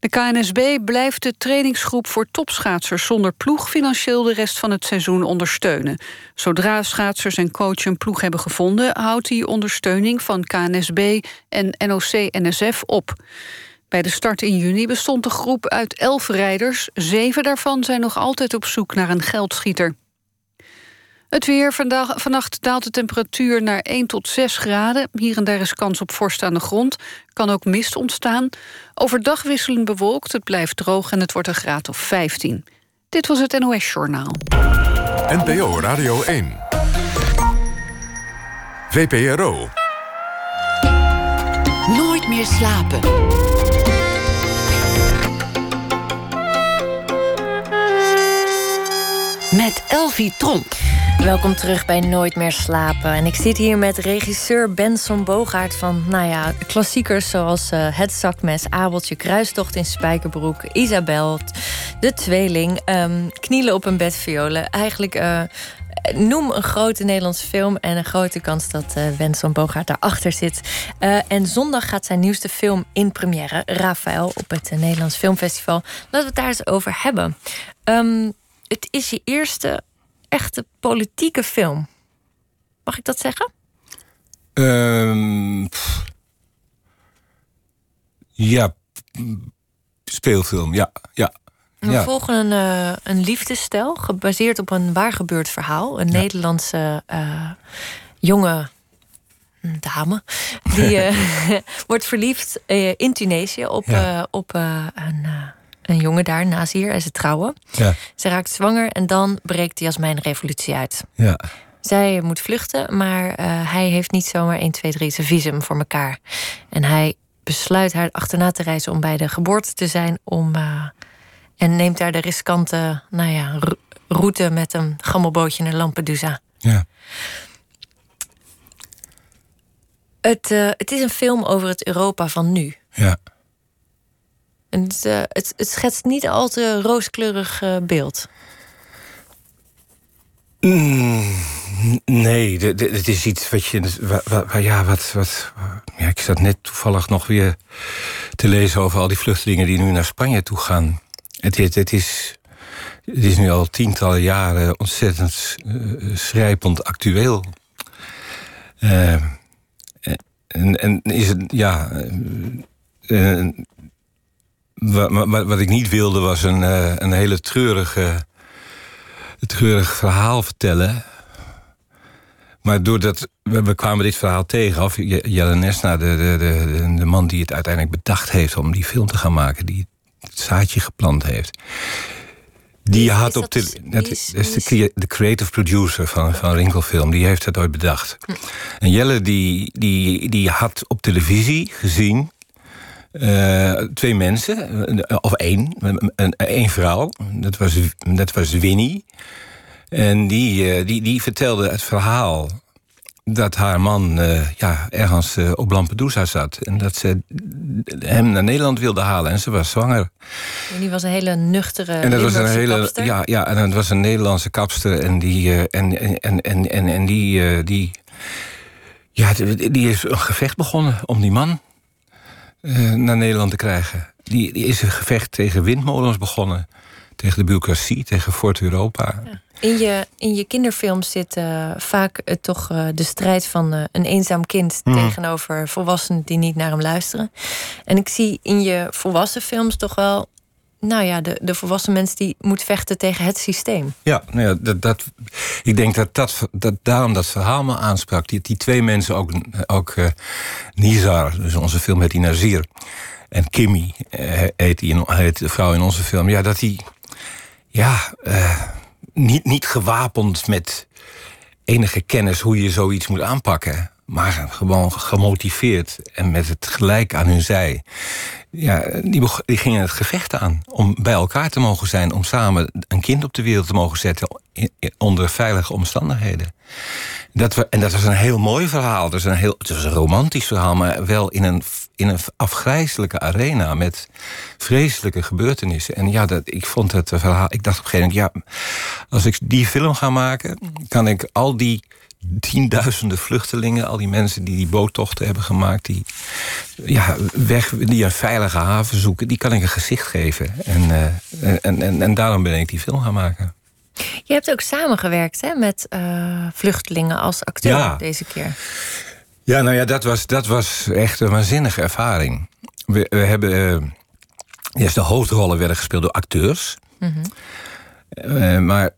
De KNSB blijft de trainingsgroep voor topschaatsers zonder ploeg financieel de rest van het seizoen ondersteunen. Zodra schaatsers en coach een ploeg hebben gevonden, houdt die ondersteuning van KNSB en NOC-NSF op. Bij de start in juni bestond de groep uit elf rijders. Zeven daarvan zijn nog altijd op zoek naar een geldschieter. Het weer. Vandaag, vannacht daalt de temperatuur naar 1 tot 6 graden. Hier en daar is kans op vorst aan de grond. Kan ook mist ontstaan. Overdag wisselen bewolkt. Het blijft droog en het wordt een graad of 15. Dit was het NOS Journaal. NPO Radio 1. VPRO. Nooit meer slapen. Met Elvie Tromp. Welkom terug bij Nooit meer slapen. En ik zit hier met regisseur Benson Bogaert van, nou ja, klassiekers zoals uh, Het Zakmes, Abeltje, Kruistocht in Spijkerbroek, Isabel, De Tweeling, um, Knielen op een bed violen. Eigenlijk uh, noem een grote Nederlandse film en een grote kans dat uh, Benson Bogaert daarachter zit. En zondag gaat zijn nieuwste film in première, Rafael, op het Nederlands Filmfestival. Laten we het daar eens over hebben. Um, het is je eerste echte politieke film. Mag ik dat zeggen? Um, ja, speelfilm, ja. ja. We ja. volgen een, uh, een liefdesstijl gebaseerd op een waargebeurd verhaal. Een ja. Nederlandse uh, jonge dame die uh, [laughs] [laughs] wordt verliefd in Tunesië op, ja. op een een jongen daar, Nazir, en ze trouwen. Ja. Ze raakt zwanger en dan breekt de Jasmijnrevolutie uit. Ja. Zij moet vluchten, maar uh, hij heeft niet zomaar 1, 2, 3 zijn visum voor elkaar. En hij besluit haar achterna te reizen om bij de geboorte te zijn. Om, uh, en neemt daar de riskante nou ja, route met een gammelbootje naar Lampedusa. Ja. Het, uh, het is een film over het Europa van nu. Ja. En het, uh, het, het, schetst niet al te rooskleurig uh, beeld. Mm, nee, het is iets wat je. Waar, ja, wat, wat, ik zat net toevallig nog weer te lezen over al die vluchtelingen die nu naar Spanje toe gaan. Het, het, het is, het is nu al tientallen jaren ontzettend uh, schrijpend actueel. en, en is het, ja. Wat, wat, ik niet wilde was een, uh, een hele treurige, treurig verhaal vertellen. Maar doordat we, we kwamen dit verhaal tegen, of Jelle Nesna, de, de, de, de, man die het uiteindelijk bedacht heeft om die film te gaan maken, die het zaadje geplant heeft. Die had op de, dat is de, de, creative producer van, van Rinkelfilm, die heeft het ooit bedacht. Hm. En Jelle die, die, die had op televisie gezien uh, twee mensen, of één, een, één vrouw. Dat was, dat was Winnie. En die, uh, die, die vertelde het verhaal dat haar man uh, ja, ergens op Lampedusa zat. En dat ze hem naar Nederland wilde halen. En ze was zwanger. En die was een hele nuchtere en dat was een hele, kapster. Ja, ja, en het was een Nederlandse kapster. En die, en, en, en, en, en die, die, ja, die is een gevecht begonnen om die man uh, naar Nederland te krijgen. Die, die, is een gevecht tegen windmolens begonnen. Tegen de bureaucratie, tegen Fort Europa. Ja. In, je, in je kinderfilms zit uh, vaak uh, toch de strijd van een eenzaam kind... Mm. tegenover volwassenen die niet naar hem luisteren. En ik zie in je volwassen films toch wel nou ja, de, de volwassen mens die moet vechten tegen het systeem. Ja, nou ja dat, dat, ik denk dat, dat, dat daarom dat verhaal me aansprak. Die, die twee mensen, ook, ook uh, Nizar, dus onze film heet die Nazir... en Kimmy uh, heet, die, heet de vrouw in onze film... ja, dat die ja, uh, niet, niet gewapend met enige kennis... hoe je zoiets moet aanpakken maar gewoon gemotiveerd en met het gelijk aan hun zij. Ja, die, gingen het gevecht aan om bij elkaar te mogen zijn, om samen een kind op de wereld te mogen zetten onder veilige omstandigheden. Dat we, en dat was een heel mooi verhaal. Is een heel, het was een romantisch verhaal, maar wel in een, in een afgrijzelijke arena met vreselijke gebeurtenissen. En ja, dat, ik vond het verhaal. Ik dacht op een gegeven moment, ja, als ik die film ga maken, kan ik al die tienduizenden vluchtelingen, al die mensen die die boottochten hebben gemaakt, die, ja, weg, die een veilige haven zoeken, die kan ik een gezicht geven. En, uh, en, en, en daarom ben ik die film gaan maken. Je hebt ook samengewerkt hè, met uh, vluchtelingen als acteur ja. deze keer. Ja, nou ja, dat was, dat was echt een waanzinnige ervaring. We, we hebben. Uh, de hoofdrollen werden gespeeld door acteurs. Mm -hmm. uh, maar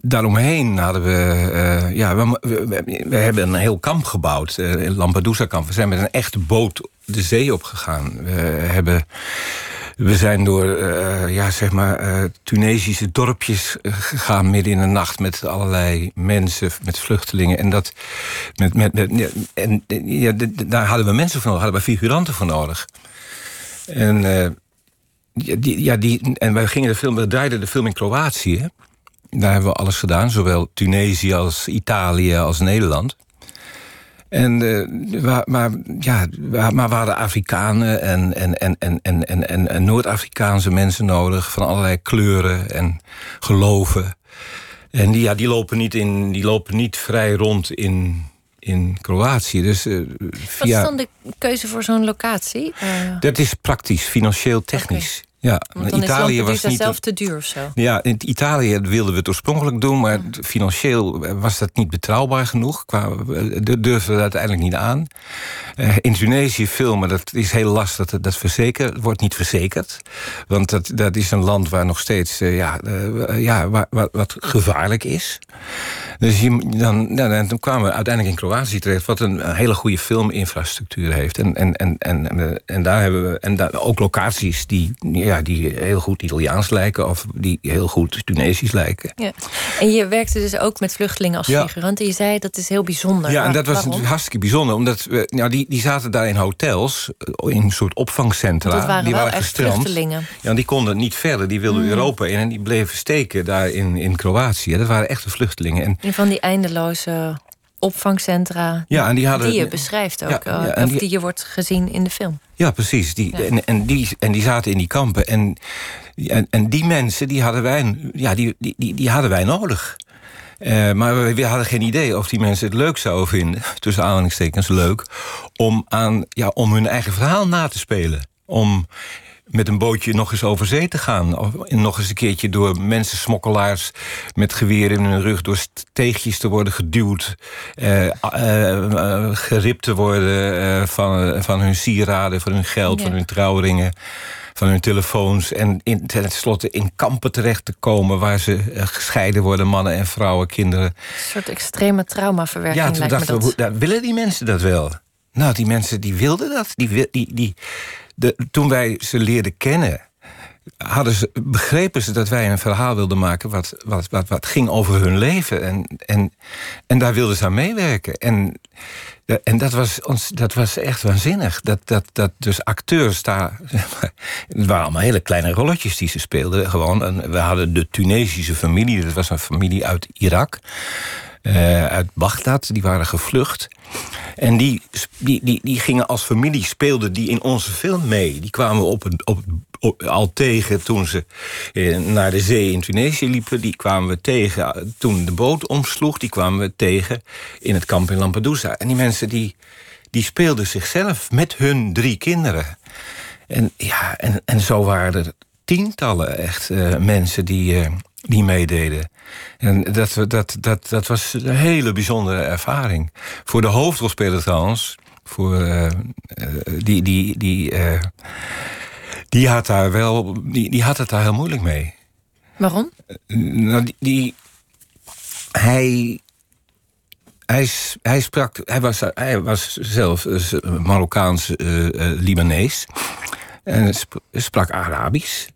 daaromheen hadden we. Uh, ja, we, we, hebben een heel kamp gebouwd. Uh, Lampedusa-kamp. We zijn met een echte boot de zee opgegaan. We hebben. We zijn door uh, ja, zeg maar, Tunesische dorpjes gegaan midden in de nacht met allerlei mensen, met vluchtelingen. En, dat, met, met, met, en ja, daar hadden we mensen voor nodig, hadden we figuranten voor nodig. En, ja, die, en wij gingen de film, we draaiden de film in Kroatië. Daar hebben we alles gedaan, zowel Tunesië als Italië als Nederland. En, uh, maar, ja, maar we hadden Afrikanen en, en, en, en, en, en, en Noord-Afrikaanse mensen nodig... van allerlei kleuren en geloven. En die, ja, die, lopen, niet in, die lopen niet vrij rond in, in Kroatië. Dus, uh, via... Wat is dan de keuze voor zo'n locatie? Uh... Dat is praktisch, financieel, technisch. Okay. Ja, Want dan Italië is was niet zelf te duur of zo. Ja, in Italië wilden we het oorspronkelijk doen, maar financieel was dat niet betrouwbaar genoeg. We durfden we uiteindelijk niet aan. Uh, in Tunesië filmen, dat is heel lastig. Dat, dat verzekerd, wordt niet verzekerd. Want dat, dat is een land waar nog steeds uh, ja, uh, ja, waar, waar, wat gevaarlijk is. Dus je, dan, dan kwamen we uiteindelijk in Kroatië terecht, wat een, hele goede filminfrastructuur heeft. En, en, en, en, en daar hebben we en daar, ook locaties die. Ja, die heel goed Italiaans lijken of die heel goed Tunesisch lijken. Ja. En je werkte dus ook met vluchtelingen als ja. figurant. En je zei dat is heel bijzonder. Ja, en dat was Waarom? hartstikke bijzonder. Omdat we, nou, die, die zaten daar in hotels, in een soort opvangcentra. Dat waren die waren echt gestrand. vluchtelingen. Ja, die konden niet verder. Die wilden mm. Europa in en die bleven steken daar in, in Kroatië. Dat waren echte vluchtelingen. En, en van die eindeloze opvangcentra ja, en die, hadden, die je beschrijft ook. Ja, ja, of die, die, je wordt gezien in de film. Ja, precies. Die, en, en, die, en die zaten in die kampen. En, en, en die mensen die hadden wij, ja, die, die, die, die hadden wij nodig. Uh, maar we, we, hadden geen idee of die mensen het leuk zouden vinden, [laughs] tussen aanhalingstekens leuk, om, aan, ja, om hun eigen verhaal na te spelen. Om met een bootje nog eens over zee te gaan. Of nog eens een keertje door mensensmokkelaars met geweren in hun rug... door steegjes te worden geduwd, eh, uh, geript te worden van, van hun sieraden... van hun geld, ja. van hun trouwringen van hun telefoons en in, tenslotte in kampen terecht te komen... waar ze gescheiden worden, mannen en vrouwen, kinderen. Een soort extreme traumaverwerking ja, toen dachten me dat. willen die mensen dat wel? Nou, die mensen die wilden dat. Die, die, die, toen wij ze leerden kennen, hadden ze, begrepen ze dat wij een verhaal wilden maken wat, wat, wat, ging over hun leven. En, en, en daar wilden ze aan meewerken. En, en dat, was ons, dat was echt waanzinnig. Dat, dat, dat dus acteurs daar. Het waren allemaal hele kleine rolletjes die ze speelden. Gewoon. We hadden de Tunesische familie, dat was een familie uit Irak. Uh, uit Bagdad, die waren gevlucht. En die, die, die, die gingen als familie, speelden die in onze film mee. Die kwamen op, op, op, al tegen toen ze eh, naar de zee in Tunesië liepen. Die kwamen we tegen toen de boot omsloeg. Die kwamen we tegen in het kamp in Lampedusa. En die mensen die, die speelden zichzelf met hun drie kinderen. En, ja, en, en zo waren er tientallen echt mensen die, die meededen. En dat, dat, dat, dat was een hele bijzondere ervaring. Voor de hoofdrolspeler trouwens, voor, uh, die, die, die, uh, die, had daar wel, die, die had het daar heel moeilijk mee. Waarom? nou, die, die, hij, hij, hij, sprak, hij, was, hij was zelf Marokkaans-Libanees. en sprak Arabisch.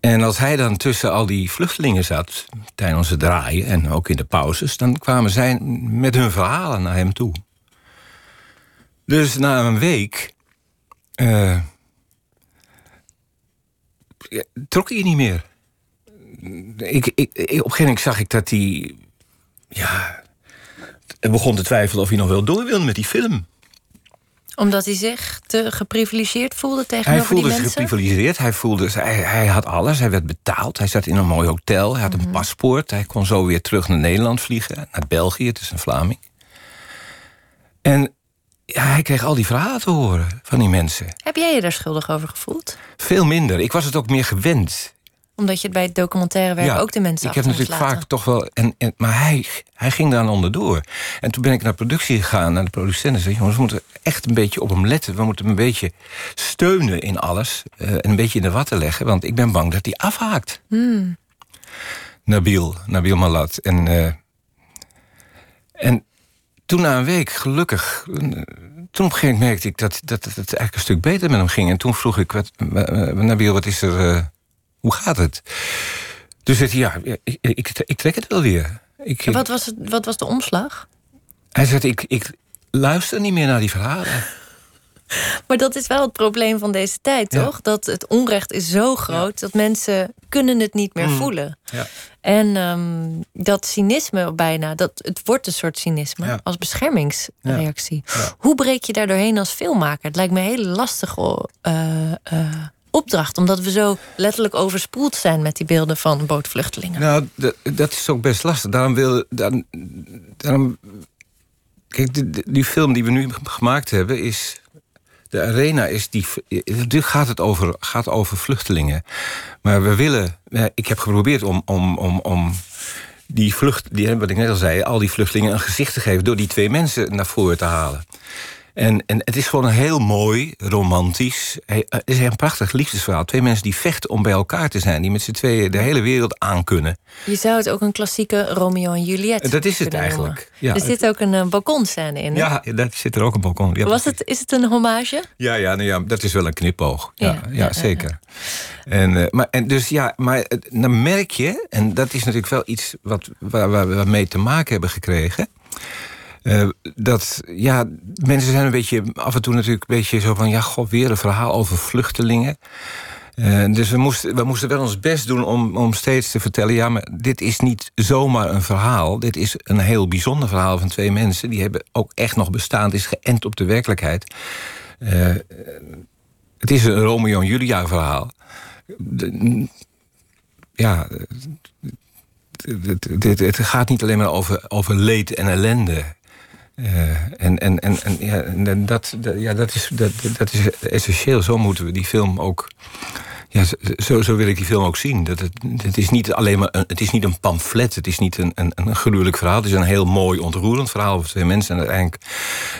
En als hij dan tussen al die vluchtelingen zat, tijdens het draaien en ook in de pauzes, dan kwamen zij met hun verhalen naar hem toe. Dus na een week. eh, trok hij niet meer. Ik, op een gegeven moment zag ik dat hij. Ja. begon te twijfelen of hij nog wel door wilde met die film. Omdat hij zich te geprivilegeerd voelde Hij tegenover voelde die zich mensen? geprivilegeerd. Hij, voelde, hij, hij had alles. Hij werd betaald. Hij zat in een mooi hotel. Hij had Mhm. een paspoort. Hij kon zo weer terug naar Nederland vliegen. Naar België. Het is een Vlaming. En ja, hij kreeg al die verhalen te horen van die mensen. Heb jij je daar schuldig over gevoeld? Veel minder. Ik was het ook meer gewend. Omdat je het bij het documentaire werk ook de mensen ik heb natuurlijk laten. vaak toch wel... En, en, maar hij, hij ging daar onderdoor. En toen ben ik naar productie gegaan, naar de producent... en zei, jongens, we moeten echt een beetje op hem letten. We moeten hem een beetje steunen in alles. eh, en een beetje in de watten leggen. Want ik ben bang dat hij afhaakt. Hmm. Nabil, Nabil Malat. En, eh, en toen na een week, gelukkig... eh, Toen op een gegeven moment merkte ik dat, dat, dat het eigenlijk een stuk beter met hem ging. En toen vroeg ik, wat, Nabil, wat is er... hoe gaat het? Dus zei hij, ja, ik, ik, ik trek het wel weer. Ik, En Wat was, het, wat was de omslag? Hij zei, ik, ik luister niet meer naar die verhalen. [laughs] Maar dat is wel het probleem van deze tijd, Ja. toch? Dat het onrecht is zo groot dat mensen kunnen het niet meer Mm. voelen. Ja. En ehm, dat cynisme bijna, dat, het wordt een soort cynisme Ja. als beschermingsreactie. Ja. Hoe breek je daar doorheen als filmmaker? Het lijkt me lastige eh, eh, opdracht, omdat we zo letterlijk overspoeld zijn met die beelden van bootvluchtelingen. Nou, dat is ook best lastig. Daarom wil... Daarom, daarom, kijk, die, film die we nu gemaakt hebben is... De arena is die. Natuurlijk gaat het over, gaat over vluchtelingen. Maar we willen. Ik heb geprobeerd om, om, om, om die vlucht. Die, wat ik net al zei, al die vluchtelingen een gezicht te geven. door die twee mensen naar voren te halen. En, en het is gewoon een heel mooi, romantisch. he- Het is een prachtig liefdesverhaal. Twee mensen die vechten om bij elkaar te zijn. Die met z'n tweeën de hele wereld aankunnen. Je zou het ook een klassieke Romeo en Juliet Dat is het eigenlijk, ja. er zit ook een eh, balkonscène in. hè? Ja, daar zit er ook een balkon. Ja, Was het, is het een hommage? Ja, ja, nou ja, dat is wel een knipoog. Ja, Ja, zeker. En, eh, maar, en dus ja, maar eh, dan merk je, en dat is natuurlijk wel iets wat, waar, waar we mee te maken hebben gekregen. Eh, dat ja, mensen zijn een beetje af en toe natuurlijk een beetje zo van ja, god, weer een verhaal over vluchtelingen. Eh, dus we moesten, we moesten wel ons best doen om, om steeds te vertellen: ja, maar dit is niet zomaar een verhaal. Dit is een heel bijzonder verhaal van twee mensen. Die hebben ook echt nog bestaan. Het is geënt op de werkelijkheid. Eh, het is een Romeo en Julia verhaal. Ja, het- het gaat niet alleen maar over, over leed en ellende. Eh, en en, en, en, ja, en dat, dat, ja, dat, is, dat, dat is essentieel. Zo moeten we die film ook. Ja, zo, zo wil ik die film ook zien. Dat het, het is niet alleen maar een, het is niet een pamflet. Het is niet een, een, een gruwelijk verhaal. Het is een heel mooi, ontroerend verhaal over twee mensen. En uiteindelijk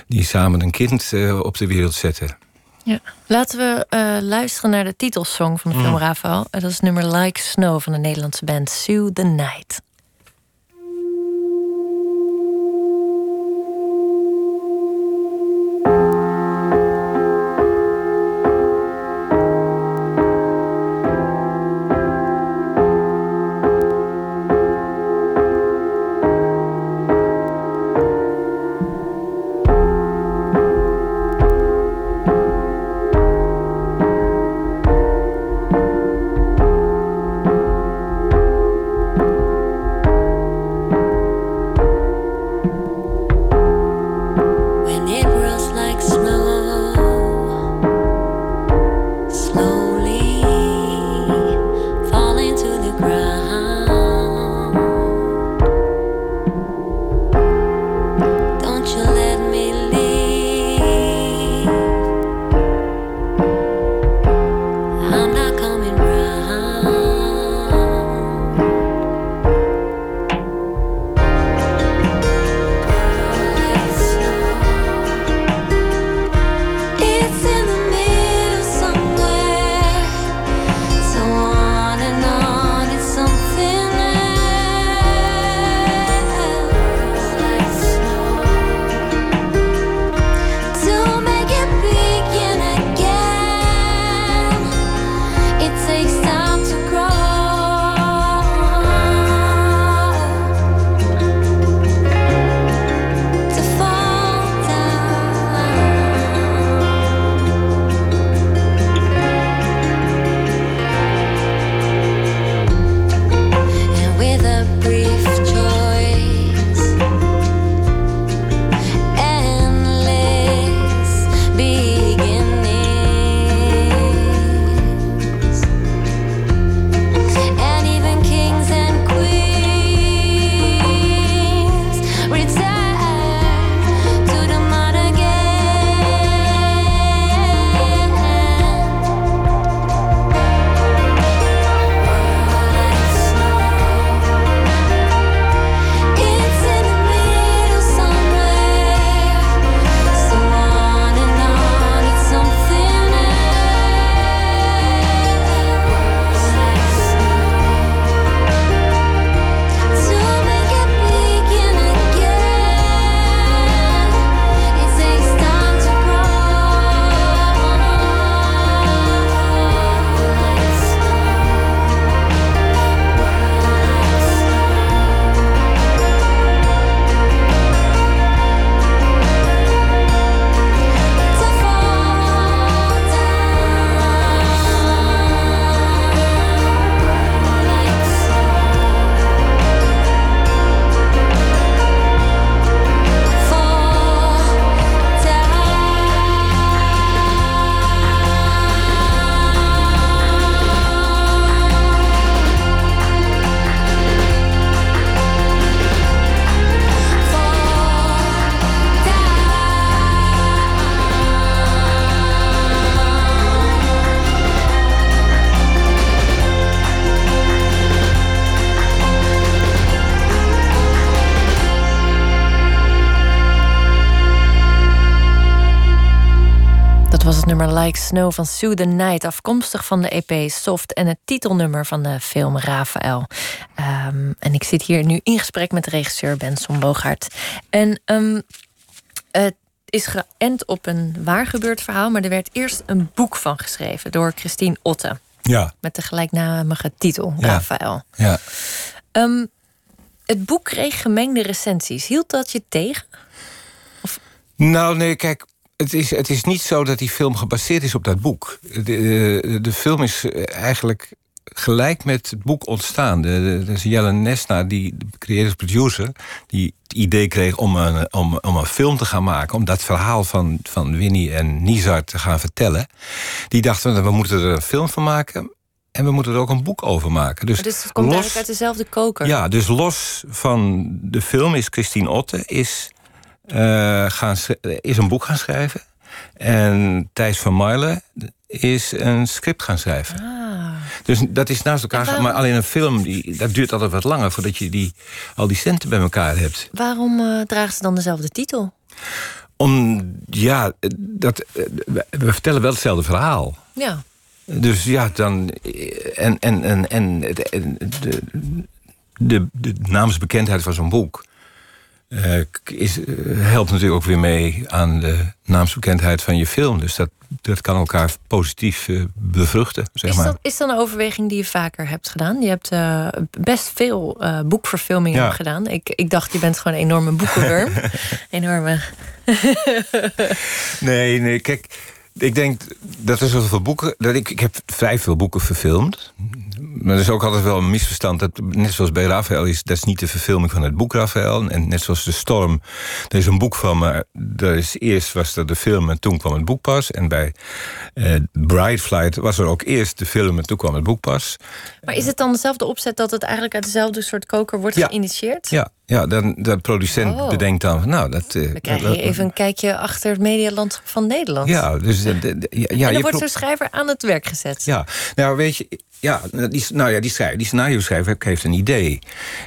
die samen een kind eh, op de wereld zetten. Ja. Laten we eh, luisteren naar de titelsong van de Mm. film Rafael. Dat is nummer Like Snow van de Nederlandse band Sue the Night. Snow van Sue the Night, afkomstig van de EP Soft en het titelnummer van de film Rafael. Um, en ik zit hier nu in gesprek met regisseur Benson Boogaard. En um, het is geënt op een waar gebeurd verhaal, maar er werd eerst een boek van geschreven door Christine Otte. Ja. Met de gelijknamige titel, Ja. Rafael. Ja. Um, het boek kreeg gemengde recensies. Hield dat je tegen? Nou, nee, kijk. Het is, het is niet zo dat die film gebaseerd is op dat boek. De, de, de film is eigenlijk gelijk met het boek ontstaan. Dus Jelle Nesna, die de creative producer, die het idee kreeg om een, om, om een film te gaan maken, om dat verhaal van, van Winnie en Nizar te gaan vertellen. Die dachten, we moeten er een film van maken. En we moeten er ook een boek over maken. Dus, Dus het komt los- eigenlijk uit dezelfde koker. Ja, dus los van de film is Christine Otte is, gaan, sch- is een boek gaan schrijven. En Thijs van Marle is een script gaan schrijven. Ah. Dus dat is naast elkaar. Maar alleen een film, die, dat duurt altijd wat langer voordat je die, al die centen bij elkaar hebt. Waarom eh, dragen ze dan dezelfde titel? Om, ja, dat, eh, we- we vertellen wel hetzelfde verhaal. Ja. Dus ja, dan. En, en, en, en, en de, de, de naamsbekendheid van zo'n boek. Eh, is, eh, helpt natuurlijk ook weer mee aan de naamsbekendheid van je film. Dus dat, dat kan elkaar positief eh, bevruchten, zeg Is, maar. dat, is dat een overweging die je vaker hebt gedaan? Je hebt best veel boekverfilmingen Ja. gedaan. Ik, ik dacht, je bent gewoon een enorme boekenwurm. [laughs] enorme. [laughs] Nee, nee, kijk. Ik denk dat er zoveel boeken. Dat ik, ik heb vrij veel boeken verfilmd. Maar er is ook altijd wel een misverstand. Dat, net zoals bij Raphaël is, dat is niet de verfilming van het boek Raphaël. En net zoals De Storm, er is een boek van, maar er is, eerst was er de film en toen kwam het boek pas. En bij eh Bride Flight was er ook eerst de film en toen kwam het boek pas. Maar is het dan dezelfde opzet dat het eigenlijk uit dezelfde soort koker wordt Ja. geïnitieerd? Ja, ja dan, de producent Oh. bedenkt dan, nou, dat... eh, Dan krijg dat- je even een kijkje achter het medialandschap van Nederland. Ja, dus... de- de- de- ja, en je dan wordt pro- zo'n schrijver aan het werk gezet. Ja, nou weet je, ja, die, nou ja, die, schrijver, die scenario schrijver heeft een idee.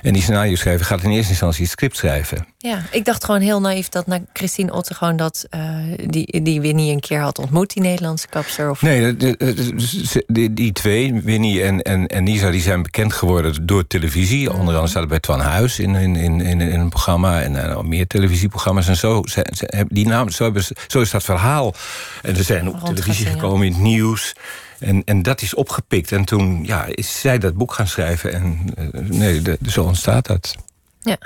En die scenario schrijver gaat in eerste instantie het script schrijven. Ja, ik dacht gewoon heel naïef dat na Christine Otte gewoon dat eh, die, die Winnie een keer had ontmoet, die Nederlandse kapster. Of... Nee, de- de- de- die, die twee, Winnie en, en, en Nisa, die zijn bekend geworden door televisie. Onder andere staat bij Twan Huis in, in, in, in, een programma en nog meer televisieprogramma's en zo. Ze, die naam, zo, hebben zo is dat verhaal. En ze zijn op televisie gekomen in het nieuws. En, en dat is opgepikt. En toen ja, is zij dat boek gaan schrijven. En eh, nee, de, zo ontstaat dat. Ja.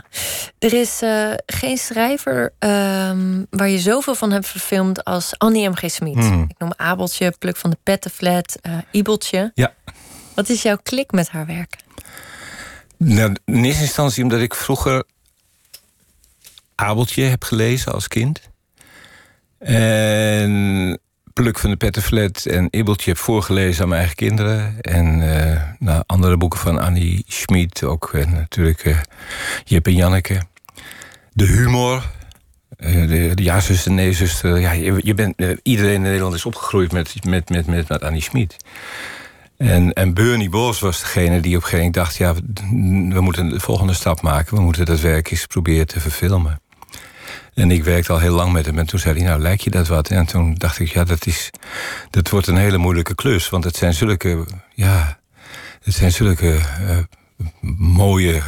Er is eh, geen schrijver ehm, waar je zoveel van hebt verfilmd als Annie M.G. Smit. Hmm. Ik noem Abeltje, Pluk van de Pettenflat, eh Ibeltje. Ja. Wat is jouw klik met haar werk? Nou, in eerste instantie omdat ik vroeger Abeltje heb gelezen als kind. En Pluk van de Pettenflat en Ibbeltje heb voorgelezen aan mijn eigen kinderen. En eh, nou, andere boeken van Annie Schmid ook. En natuurlijk eh, Jip en Janneke. De humor. eh, de, de ja-zuster, nee-zuster. Ja, je, je bent, iedereen in Nederland is opgegroeid met, met, met, met, met Annie Schmid. En, en Bernie Bos was degene die op een gegeven moment dacht... ja, we moeten de volgende stap maken. We moeten dat werk eens proberen te verfilmen. En ik werkte al heel lang met hem. En toen zei hij, nou, lijkt je dat wat? En toen dacht ik, ja, dat, is, dat wordt een hele moeilijke klus. Want het zijn zulke, ja... Het zijn zulke eh, mooie,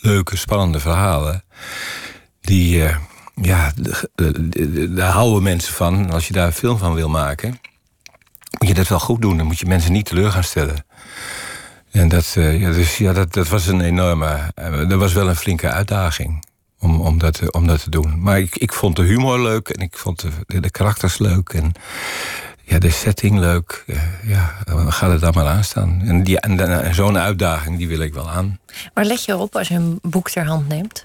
leuke, spannende verhalen... die, eh, ja, daar houden mensen van. Als je daar een film van wil maken moet je dat wel goed doen. Dan moet je mensen niet teleur gaan stellen. En dat, eh, ja, dus, ja, dat, dat was een enorme. dat was wel een flinke uitdaging om, om, dat, te- om dat te doen. Maar ik, ik vond de humor leuk en ik vond de, de karakters leuk. En ja, de setting leuk. Ja, gaat het dan maar aan staan. En, die, en, zo'n uitdaging, die wil ik wel aan. Waar let je op als je een boek ter hand neemt?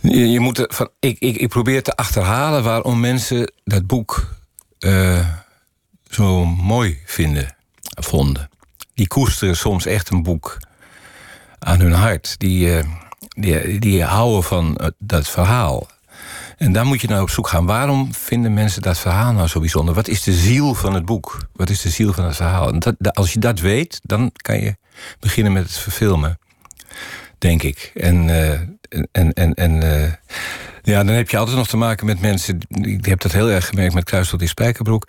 Je, je moet er van, ik, ik, ik probeer te achterhalen waarom mensen dat boek eh, zo mooi vinden, vonden. Die koesteren soms echt een boek aan hun hart. Die, eh, die, die houden van eh, dat verhaal. En daar moet je nou op zoek gaan. Waarom vinden mensen dat verhaal nou zo bijzonder? Wat is de ziel van het boek? Wat is de ziel van het verhaal? En als je dat weet, dan kan je beginnen met het verfilmen denk ik. En, eh, en, en, en eh, Ja, dan heb je altijd nog te maken met mensen. Ik heb dat heel erg gemerkt met Kruis tot in Spijkerbroek.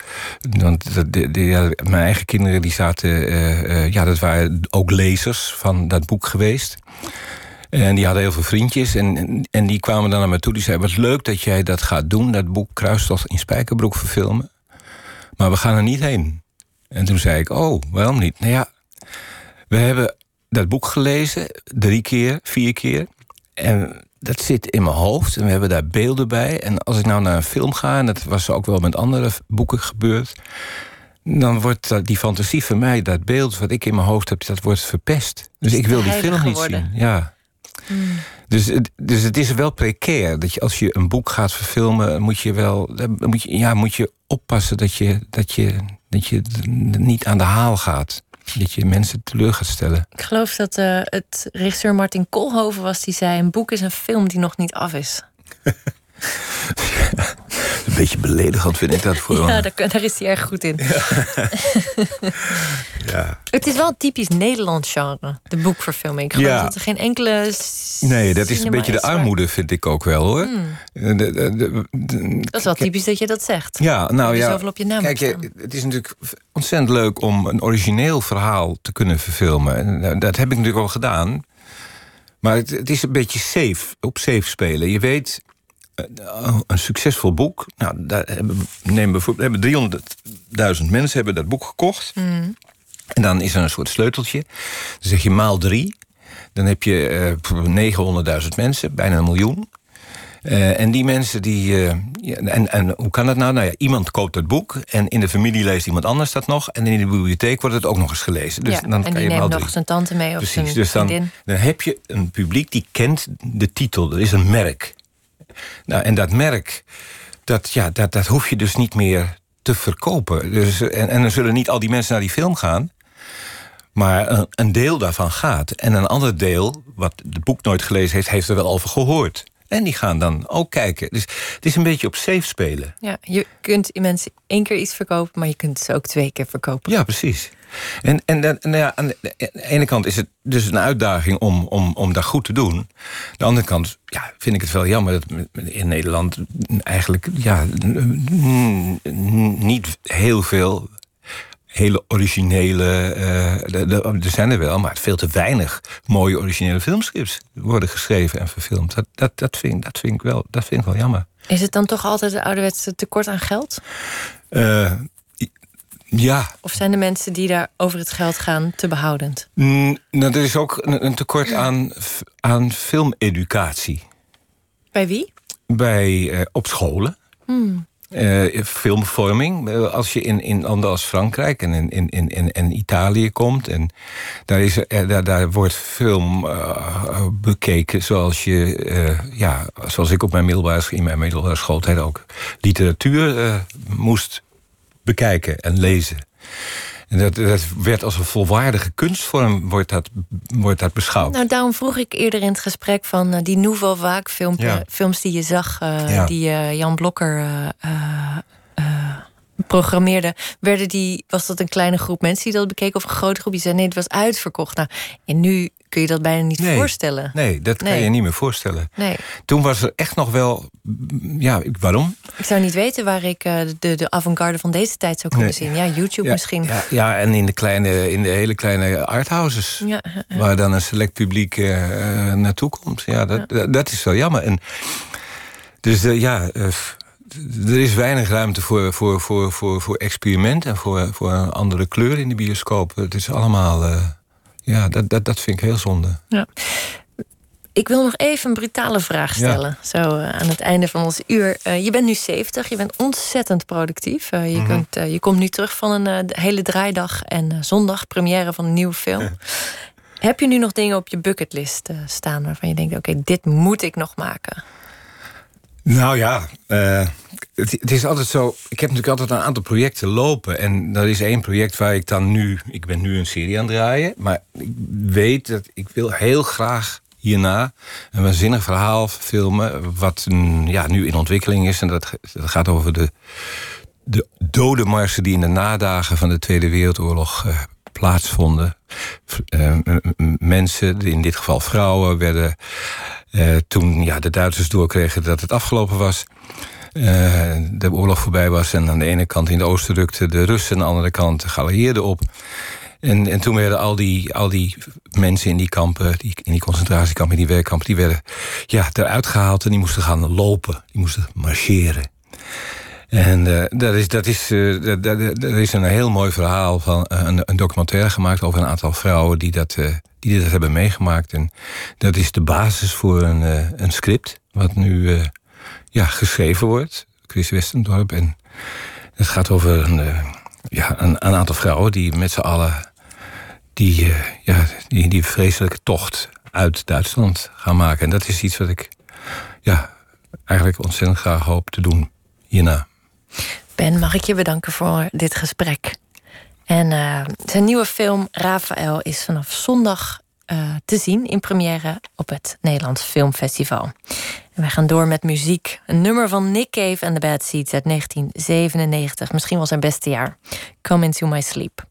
Want mijn eigen kinderen die zaten. Ja, dat waren ook lezers van dat boek geweest. En die hadden heel veel vriendjes. En, en die kwamen dan naar me toe. Die zeiden: Wat leuk dat jij dat gaat doen. Dat boek Kruistocht in Spijkerbroek verfilmen. Maar we gaan er niet heen. En toen zei ik: Oh, waarom niet? Nou ja, we hebben dat boek gelezen. Drie keer, vier keer. En dat zit in mijn hoofd en we hebben daar beelden bij. En als ik nou naar een film ga, en dat was ook wel met andere boeken gebeurd, dan wordt die fantasie van mij, dat beeld wat ik in mijn hoofd heb, dat wordt verpest. Dus ik wil die film niet zien. Ja. Hmm. Dus, dus het is wel precair dat je als je een boek gaat verfilmen, moet je wel moet je, ja, moet je oppassen dat je, dat, je, dat je niet aan de haal gaat dat je mensen teleur gaat stellen. Ik geloof dat uh, het regisseur Martin Koolhoven was die zei: een boek is een film die nog niet af is. [laughs] [laughs] een beetje beledigend vind ik dat voor [laughs] Ja, daar, daar is hij erg goed in. [laughs] Ja. Het is wel een typisch Nederlands genre, de boekverfilming. Ik geloof ja. dat er geen enkele. Nee, dat is een beetje de armoede, vind ik ook wel hoor. Hmm. dat is wel typisch dat je dat zegt. Ja, nou ja. Op je naam kijk, het is natuurlijk ontzettend leuk om een origineel verhaal te kunnen verfilmen. Eh, dat heb ik natuurlijk al gedaan. Maar het, het is een beetje safe, op safe spelen. Je weet, eh, een succesvol boek. Nou, daar hebben, neem bijvoorbeeld, hebben 300.000 mensen hebben dat boek gekocht. Mm. En dan is er een soort sleuteltje. Dan zeg je maal drie. Dan heb je uh, 900.000 mensen, bijna een miljoen. Uh, en die mensen die. Uh, ja, en, en hoe kan dat nou? Nou ja, iemand koopt het boek. En in de familie leest iemand anders dat nog. En in de bibliotheek wordt het ook nog eens gelezen. Dus ja, dan en kan die je neemt nog zijn tante mee of Precies, zijn dus dan, vriendin. dan heb je een publiek die kent de titel. Er is een merk. Nou, en dat merk, dat, ja, dat, dat hoef je dus niet meer te verkopen. Dus, en, en dan zullen niet al die mensen naar die film gaan. Maar een, een deel daarvan gaat. En een ander deel, wat het boek nooit gelezen heeft, heeft er wel over gehoord. En die gaan dan ook kijken. Dus het is een beetje op safe spelen. Ja, je kunt mensen één keer iets verkopen, maar je kunt ze ook twee keer verkopen. Ja, precies. En, en, nou ja, aan de ene kant is het dus een uitdaging om, om, om dat goed te doen. Aan de andere kant ja, vind ik het wel jammer dat in Nederland eigenlijk ja, niet heel veel hele originele. Uh, er zijn er wel, maar veel te weinig mooie originele filmscripts worden geschreven en verfilmd. Dat, dat, dat, vind, dat, vind, ik wel, dat vind ik wel jammer. Is het dan toch altijd een ouderwetse tekort aan geld? Uh, ja. Of zijn de mensen die daar over het geld gaan te behoudend? Mm, nou, er is ook een, een tekort aan, aan filmeducatie. Bij wie? Bij, uh, op scholen. Hmm. Uh, filmvorming. Als je in, in landen als Frankrijk en in, in, in, in Italië komt. En daar, is, er, daar, daar wordt film uh, bekeken zoals je. Uh, ja, zoals ik op mijn middelbare, in mijn middelbare schooltijd ook literatuur moest bekijken en lezen. En dat, dat werd als een volwaardige kunstvorm wordt dat, wordt dat beschouwd. Nou, daarom vroeg ik eerder in het gesprek van uh, die Nouveau Vaak film, ja. films die je zag, uh, ja. die uh, Jan Blokker programmeerde. Werden die, was dat een kleine groep mensen die dat bekeken of een grote groep die zei nee, het was uitverkocht. Nou, en nu kun je dat bijna niet nee, voorstellen. Nee, dat kan je niet meer voorstellen. Nee. Toen was er echt nog wel. Ja, waarom? Ik zou niet weten waar ik eh, de, de avant-garde van deze tijd zou kunnen zien. Ja, YouTube Ja, misschien. Ja, ja, en in de, kleine, in de hele kleine arthouses. Ja. Waar dan een select publiek eh, eh, naartoe komt. Ja, dat, dat, dat is wel jammer. En, dus ja, er is weinig ruimte voor, voor, voor, voor, voor experiment en voor, voor een andere kleur in de bioscoop. Het is allemaal. Ja, dat, dat, dat vind ik heel zonde. Ja. Ik wil nog even een brutale vraag Ja. stellen. Zo eh, aan het einde van ons uur. Eh, je bent nu 70, je bent ontzettend productief. Eh, je, Mhm. kunt, je komt nu terug van een hele draaidag en zondag première van een nieuwe film. Heb je nu nog dingen op je bucketlist staan waarvan je denkt: oké, dit moet ik nog maken? Nou ja, het, is altijd zo. Ik heb natuurlijk altijd een aantal projecten lopen. En er is één project waar ik dan nu. Ik ben nu een serie aan het draaien. Maar ik weet dat ik wil heel graag hierna een waanzinnig verhaal filmen. Wat ja, nu in ontwikkeling is. En dat, gaat over de, de dodenmarsen die in de nadagen van de Tweede Wereldoorlog eh, plaatsvonden. Uh, mensen, in dit geval vrouwen, werden uh, toen ja, de Duitsers doorkregen dat het afgelopen was. Uh, de oorlog voorbij was en aan de ene kant in de oosten rukten de Russen, aan de andere kant de geallieerden op. En, en toen werden al die, al die mensen in die kampen, die, in die concentratiekampen, in die werkkampen, die werden ja, eruit gehaald en die moesten gaan lopen. Die moesten marcheren. En uh, dat is, dat is, uh, er is een heel mooi verhaal van een, een, documentaire gemaakt over een aantal vrouwen die dat, die dat hebben meegemaakt. En dat is de basis voor een, een script, wat nu ja, geschreven wordt. Chris Westendorp. En het gaat over een, ja, een, aantal vrouwen die met z'n allen die, uh, ja, die, die vreselijke tocht uit Duitsland gaan maken. En dat is iets wat ik ja, eigenlijk ontzettend graag hoop te doen hierna. Ben, mag ik je bedanken voor dit gesprek? En uh, zijn nieuwe film Rafael is vanaf zondag uh, te zien in première op het Nederlands Filmfestival. En wij gaan door met muziek. Een nummer van Nick Cave en The Bad Seeds uit 1997. Misschien wel zijn beste jaar. Come Into My Sleep.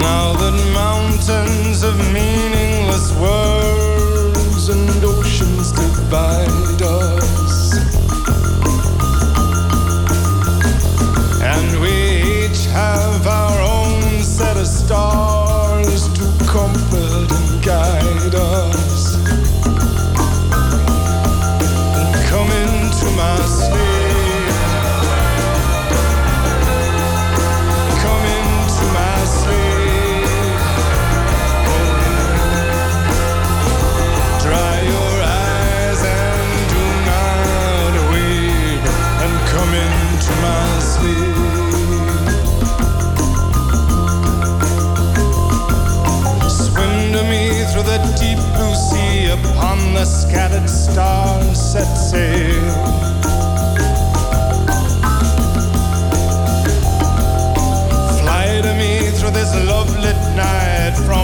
Now that mountains of meaningless words and oceans divide star. Scattered stars set sail. Fly to me through this love-lit night from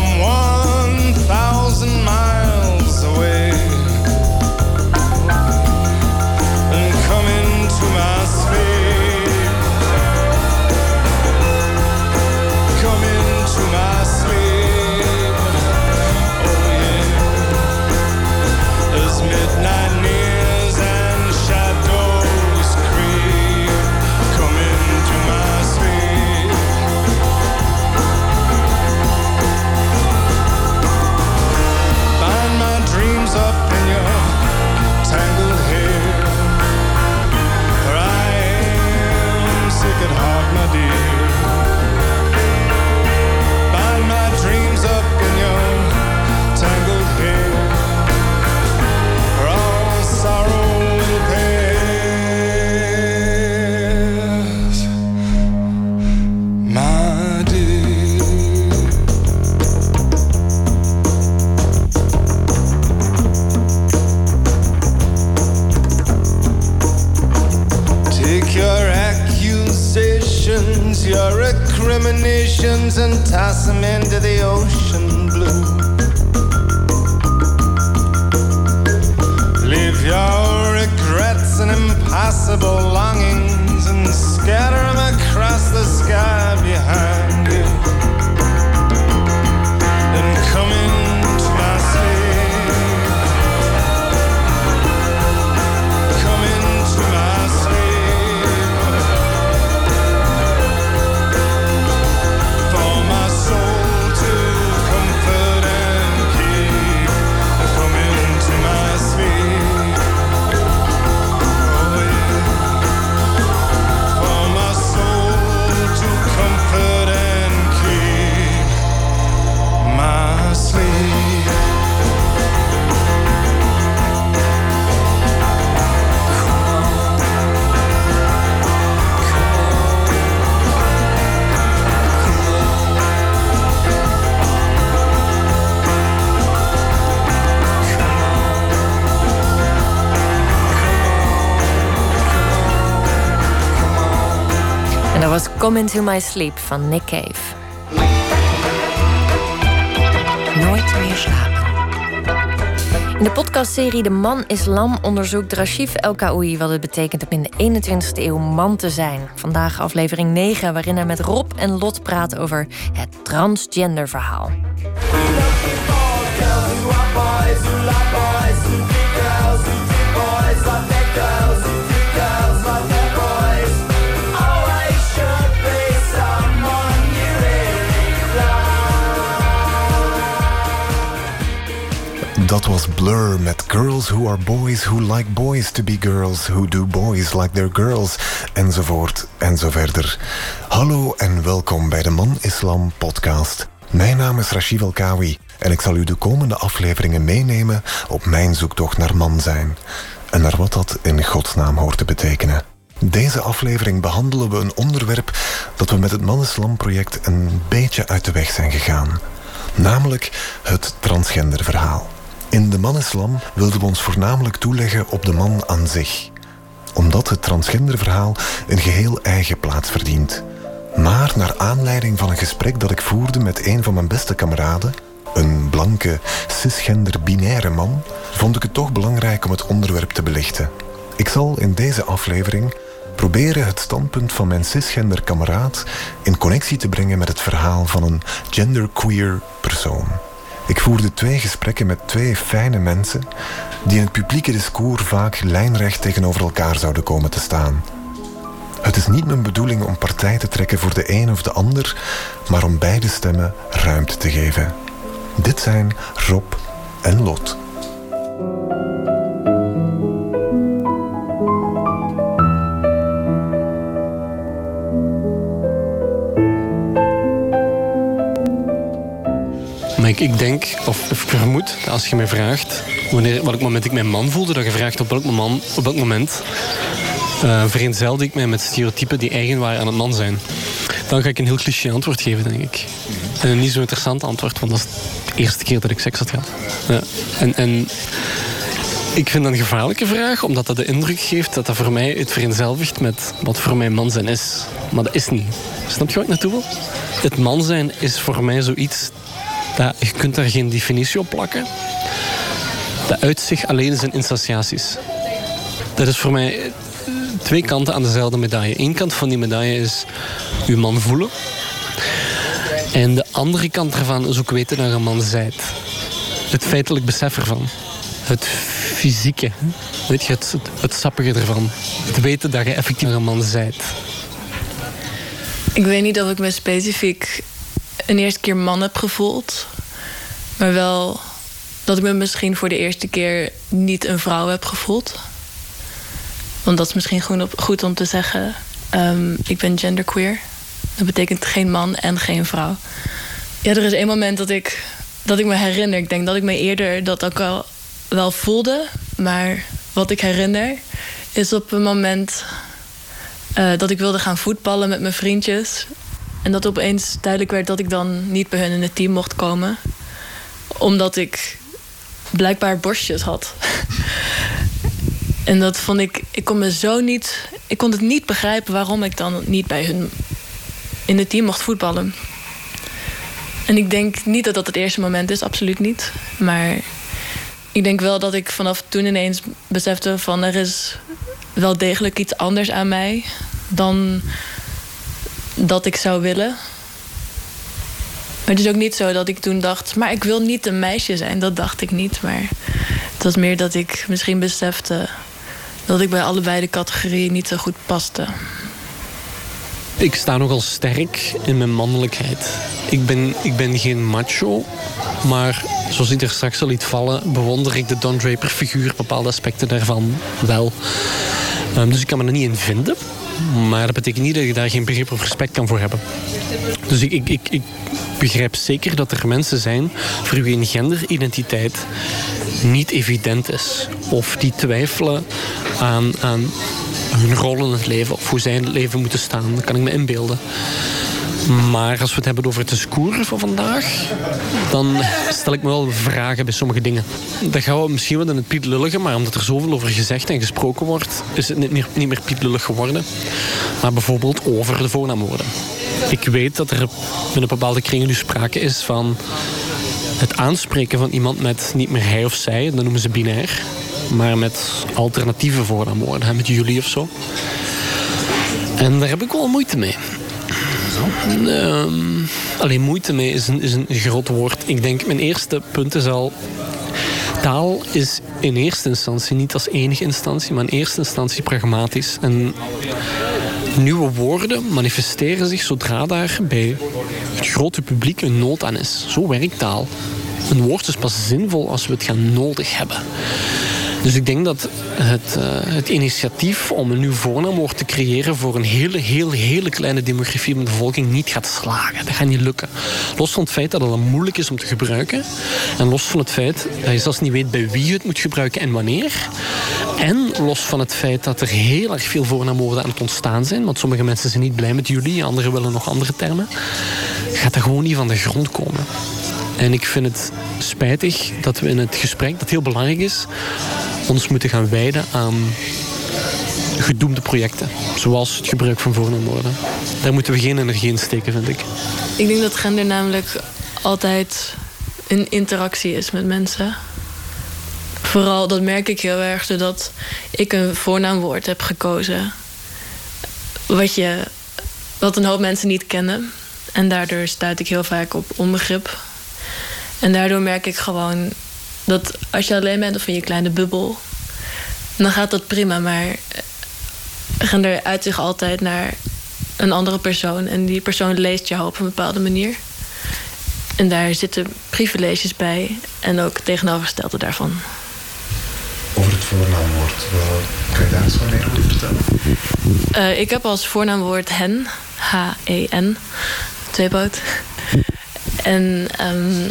recriminations, and toss them into the ocean blue. Leave your regrets and impossible longings and scatter them across the sky behind Come Into My Sleep van Nick Cave. Nooit meer slapen. In de podcastserie De Man is Lam onderzoekt Rashif El Kaoui wat het betekent om in de 21ste eeuw man te zijn. Vandaag aflevering 9, waarin hij met Rob en Lot praat over het transgender verhaal. Dat was Blur met Girls Who Are Boys Who Like Boys to Be Girls Who Do Boys Like Their Girls enzovoort en zo verder. Hallo en welkom bij de Man Islam podcast. Mijn naam is Rashid Elkawi en ik zal u de komende afleveringen meenemen op mijn zoektocht naar man zijn en naar wat dat in godsnaam hoort te betekenen. Deze aflevering behandelen we een onderwerp dat we met het Man Islam project een beetje uit de weg zijn gegaan. Namelijk het transgenderverhaal. In de man-islam wilden we ons voornamelijk toeleggen op de man aan zich. Omdat het transgenderverhaal een geheel eigen plaats verdient. Maar naar aanleiding van een gesprek dat ik voerde met een van mijn beste kameraden, een blanke, cisgender binaire man, vond ik het toch belangrijk om het onderwerp te belichten. Ik zal in deze aflevering proberen het standpunt van mijn cisgender kameraad in connectie te brengen met het verhaal van een genderqueer persoon. Ik voerde twee gesprekken met twee fijne mensen die in het publieke discours vaak lijnrecht tegenover elkaar zouden komen te staan. Het is niet mijn bedoeling om partij te trekken voor de een of de ander, maar om beide stemmen ruimte te geven. Dit zijn Rob en Lot. Ik, ik denk, of, of ik vermoed, dat als je mij vraagt... Wanneer, welk moment ik mijn man voelde, dat je vraagt op welk moment, op welk moment uh, ik mij met stereotypen die eigen waren aan het man zijn. Dan ga ik een heel cliché antwoord geven, denk ik. En een niet zo interessant antwoord, want dat is de eerste keer dat ik seks had gehad. Ja. En, en ik vind dat een gevaarlijke vraag, omdat dat de indruk geeft dat dat voor mij het vereenzelvigt met wat voor mij man zijn is. Maar dat is niet. Snap je wat ik naartoe wil? Het man zijn is voor mij zoiets dat, je kunt daar geen definitie op plakken. Dat uit zich alleen zijn insociaties. Dat is voor mij twee kanten aan dezelfde medaille. Eén kant van die medaille is uw man voelen. En de andere kant ervan is ook weten dat je een man zijt. Het feitelijk besef ervan. Het fysieke. Weet je, het, het, sappige ervan. Het weten dat je effectief een man zijt. Ik weet niet of ik me specifiek een eerste keer man heb gevoeld. Maar wel dat ik me misschien voor de eerste keer niet een vrouw heb gevoeld. Want dat is misschien goed om te zeggen. Um, ik ben genderqueer. Dat betekent geen man en geen vrouw. Ja, er is één moment dat ik, dat ik me herinner. Ik denk dat ik me eerder dat ook al wel voelde. Maar wat ik herinner is op een moment uh, dat ik wilde gaan voetballen met mijn vriendjes. En dat opeens duidelijk werd dat ik dan niet bij hun in het team mocht komen. Omdat ik blijkbaar borstjes had. en dat vond ik. Ik kon me zo niet. Ik kon het niet begrijpen waarom ik dan niet bij hun in het team mocht voetballen. En ik denk niet dat dat het eerste moment is, absoluut niet. Maar ik denk wel dat ik vanaf toen ineens besefte van er is wel degelijk iets anders aan mij dan dat ik zou willen. Het is ook niet zo dat ik toen dacht, maar ik wil niet een meisje zijn. Dat dacht ik niet. Maar het was meer dat ik misschien besefte dat ik bij allebei de categorieën niet zo goed paste. Ik sta nogal sterk in mijn mannelijkheid. Ik ben, ik ben geen macho, maar zoals ik er straks zal liet vallen, bewonder ik de Don Draper figuur, bepaalde aspecten daarvan wel. Um, dus ik kan me er niet in vinden. Maar dat betekent niet dat je daar geen begrip of respect kan voor hebben. Dus ik, ik, ik, ik begrijp zeker dat er mensen zijn voor wie een genderidentiteit niet evident is. Of die twijfelen aan, aan hun rol in het leven. Of hoe zij in het leven moeten staan. Dat kan ik me inbeelden. Maar als we het hebben over het discours van vandaag, dan stel ik me wel vragen bij sommige dingen. Dat gaan we misschien wel in het Piet Lullige, maar omdat er zoveel over gezegd en gesproken wordt, is het niet meer, niet meer Piet Lullig geworden. Maar bijvoorbeeld over de voornaamwoorden. Ik weet dat er binnen bepaalde kringen nu sprake is van het aanspreken van iemand met niet meer hij of zij, dat noemen ze binair, maar met alternatieve voornaamwoorden, met jullie of zo. En daar heb ik wel moeite mee. Um, alleen moeite mee is een, is een groot woord. Ik denk, mijn eerste punt is al... Taal is in eerste instantie, niet als enige instantie... maar in eerste instantie pragmatisch. En nieuwe woorden manifesteren zich zodra daar bij het grote publiek een nood aan is. Zo werkt taal. Een woord is pas zinvol als we het gaan nodig hebben. Dus ik denk dat het, uh, het initiatief om een nieuw voornaamwoord te creëren voor een hele, hele, hele kleine demografie van de bevolking niet gaat slagen. Dat gaat niet lukken. Los van het feit dat het moeilijk is om te gebruiken. En los van het feit dat je zelfs niet weet bij wie je het moet gebruiken en wanneer. En los van het feit dat er heel erg veel voornaamwoorden aan het ontstaan zijn. Want sommige mensen zijn niet blij met jullie, anderen willen nog andere termen. Gaat dat gewoon niet van de grond komen. En ik vind het spijtig dat we in het gesprek, dat heel belangrijk is, ons moeten gaan wijden aan gedoemde projecten. Zoals het gebruik van voornaamwoorden. Daar moeten we geen energie in steken, vind ik. Ik denk dat gender namelijk altijd een interactie is met mensen. Vooral, dat merk ik heel erg, doordat ik een voornaamwoord heb gekozen. Wat, je, wat een hoop mensen niet kennen. En daardoor stuit ik heel vaak op onbegrip. En daardoor merk ik gewoon dat als je alleen bent of in je kleine bubbel, dan gaat dat prima. Maar gender uit zich altijd naar een andere persoon. En die persoon leest jou op een bepaalde manier. En daar zitten privileges bij en ook tegenovergestelde daarvan. Over het voornaamwoord, kan je daar eens wat meer over vertellen? Uh, ik heb als voornaamwoord hen, H-E-N, tweepoot. En um,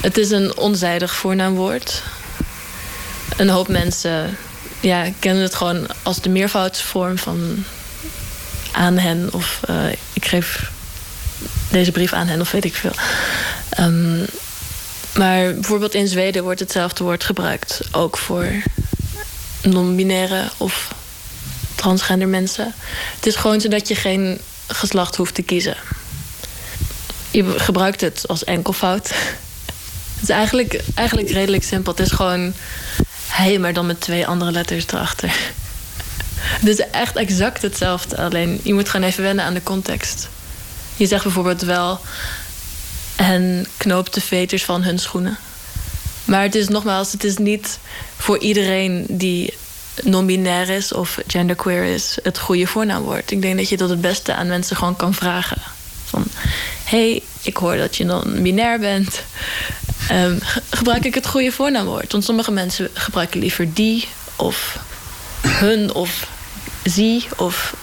het is een onzijdig voornaamwoord. Een hoop mensen ja, kennen het gewoon als de meervoudsvorm van aan hen. Of uh, ik geef deze brief aan hen, of weet ik veel. Um, maar bijvoorbeeld in Zweden wordt hetzelfde woord gebruikt. Ook voor non-binaire of transgender mensen. Het is gewoon zodat je geen geslacht hoeft te kiezen. Je gebruikt het als enkelvoud. Het is eigenlijk, eigenlijk redelijk simpel. Het is gewoon hij, maar dan met twee andere letters erachter. [laughs] Het is echt exact hetzelfde. Alleen je moet gewoon even wennen aan de context. Je zegt bijvoorbeeld wel... en knoopt de veters van hun schoenen. Maar het is nogmaals, het is niet voor iedereen die non-binair is of genderqueer is het goede voornaamwoord. Ik denk dat je dat het beste aan mensen gewoon kan vragen. Van, hey, ik hoor dat je non-binair bent. Um, gebruik ik het goede voornaamwoord? Want sommige mensen gebruiken liever die of hun of zie. Of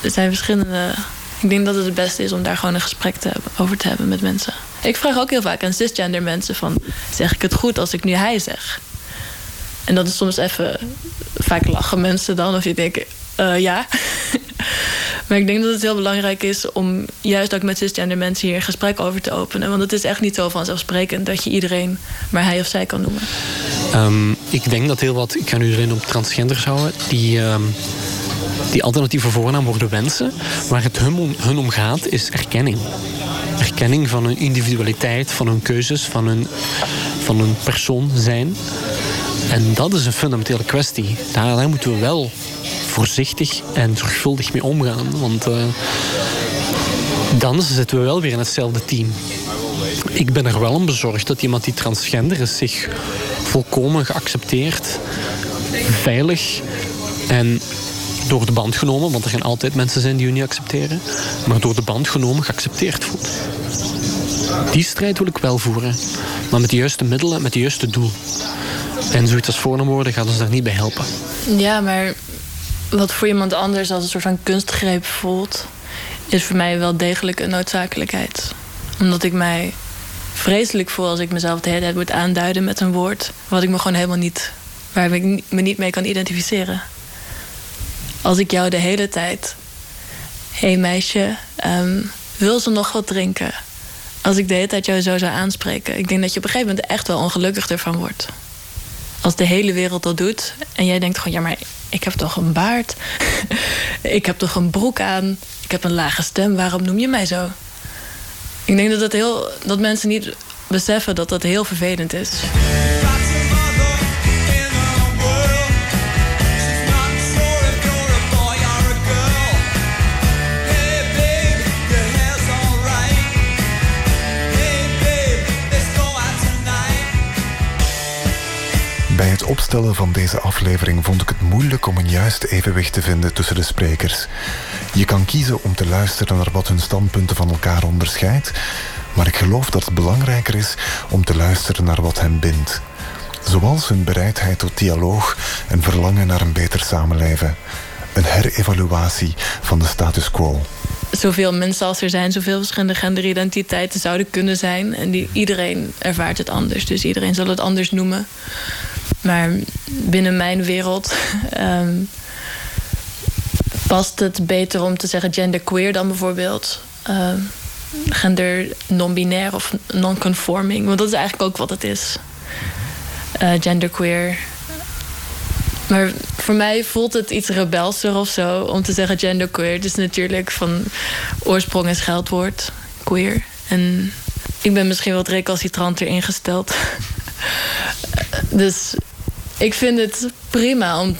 er zijn verschillende. Ik denk dat het het beste is om daar gewoon een gesprek te hebben, over te hebben met mensen. Ik vraag ook heel vaak aan cisgender mensen van... zeg ik het goed als ik nu hij zeg? En dat is soms even... vaak lachen mensen dan of je denkt... Uh, ja. [laughs] Maar ik denk dat het heel belangrijk is om juist ook met cisgender mensen hier een gesprek over te openen. Want het is echt niet zo vanzelfsprekend dat je iedereen maar hij of zij kan noemen. Um, ik denk dat heel wat, ik ga nu alleen op transgenders houden, die, um, die alternatieve voornaamwoorden wensen. Waar het hun om, hun om gaat, is erkenning. Erkenning van hun individualiteit, van hun keuzes, van hun, van hun persoon zijn. En dat is een fundamentele kwestie. Daar, moeten we wel voorzichtig en zorgvuldig mee omgaan. Want uh, dan zitten we wel weer in hetzelfde team. Ik ben er wel om bezorgd dat iemand die transgender is zich volkomen geaccepteerd, veilig en door de band genomen, want er gaan altijd mensen zijn die u niet accepteren, maar door de band genomen geaccepteerd voelt. Die strijd wil ik wel voeren, maar met de juiste middelen, met het juiste doel. En zoiets als voornaamwoorden gaat ons daar niet bij helpen. Ja, maar wat voor iemand anders als een soort van kunstgreep voelt, is voor mij wel degelijk een noodzakelijkheid. Omdat ik mij vreselijk voel als ik mezelf de hele tijd moet aanduiden met een woord wat ik me gewoon helemaal niet, waar ik me niet mee kan identificeren. Als ik jou de hele tijd, hé hey meisje, um, wil ze nog wat drinken? Als ik de hele tijd jou zo zou aanspreken, ik denk dat je op een gegeven moment echt wel ongelukkig ervan wordt. Als de hele wereld dat doet en jij denkt gewoon, ja, maar ik heb toch een baard? [laughs] ik heb toch een broek aan? Ik heb een lage stem, waarom noem je mij zo? Ik denk dat, dat, heel, dat mensen niet beseffen dat dat heel vervelend is. Bij het opstellen van deze aflevering vond ik het moeilijk om een juist evenwicht te vinden tussen de sprekers. Je kan kiezen om te luisteren naar wat hun standpunten van elkaar onderscheidt, maar ik geloof dat het belangrijker is om te luisteren naar wat hen bindt. Zoals hun bereidheid tot dialoog en verlangen naar een beter samenleven. Een herevaluatie van de status quo. Zoveel mensen als er zijn, zoveel verschillende genderidentiteiten zouden kunnen zijn. En die, iedereen ervaart het anders. Dus iedereen zal het anders noemen. Maar binnen mijn wereld um, [laughs] past het beter om te zeggen genderqueer dan bijvoorbeeld uh, gender non-binair of non-conforming. Want dat is eigenlijk ook wat het is. Uh, genderqueer. Maar voor mij voelt het iets rebelser of zo om te zeggen genderqueer. Het is natuurlijk van oorsprong een scheldwoord, queer. En ik ben misschien wat recalcitranter ingesteld. [laughs] dus ik vind het prima om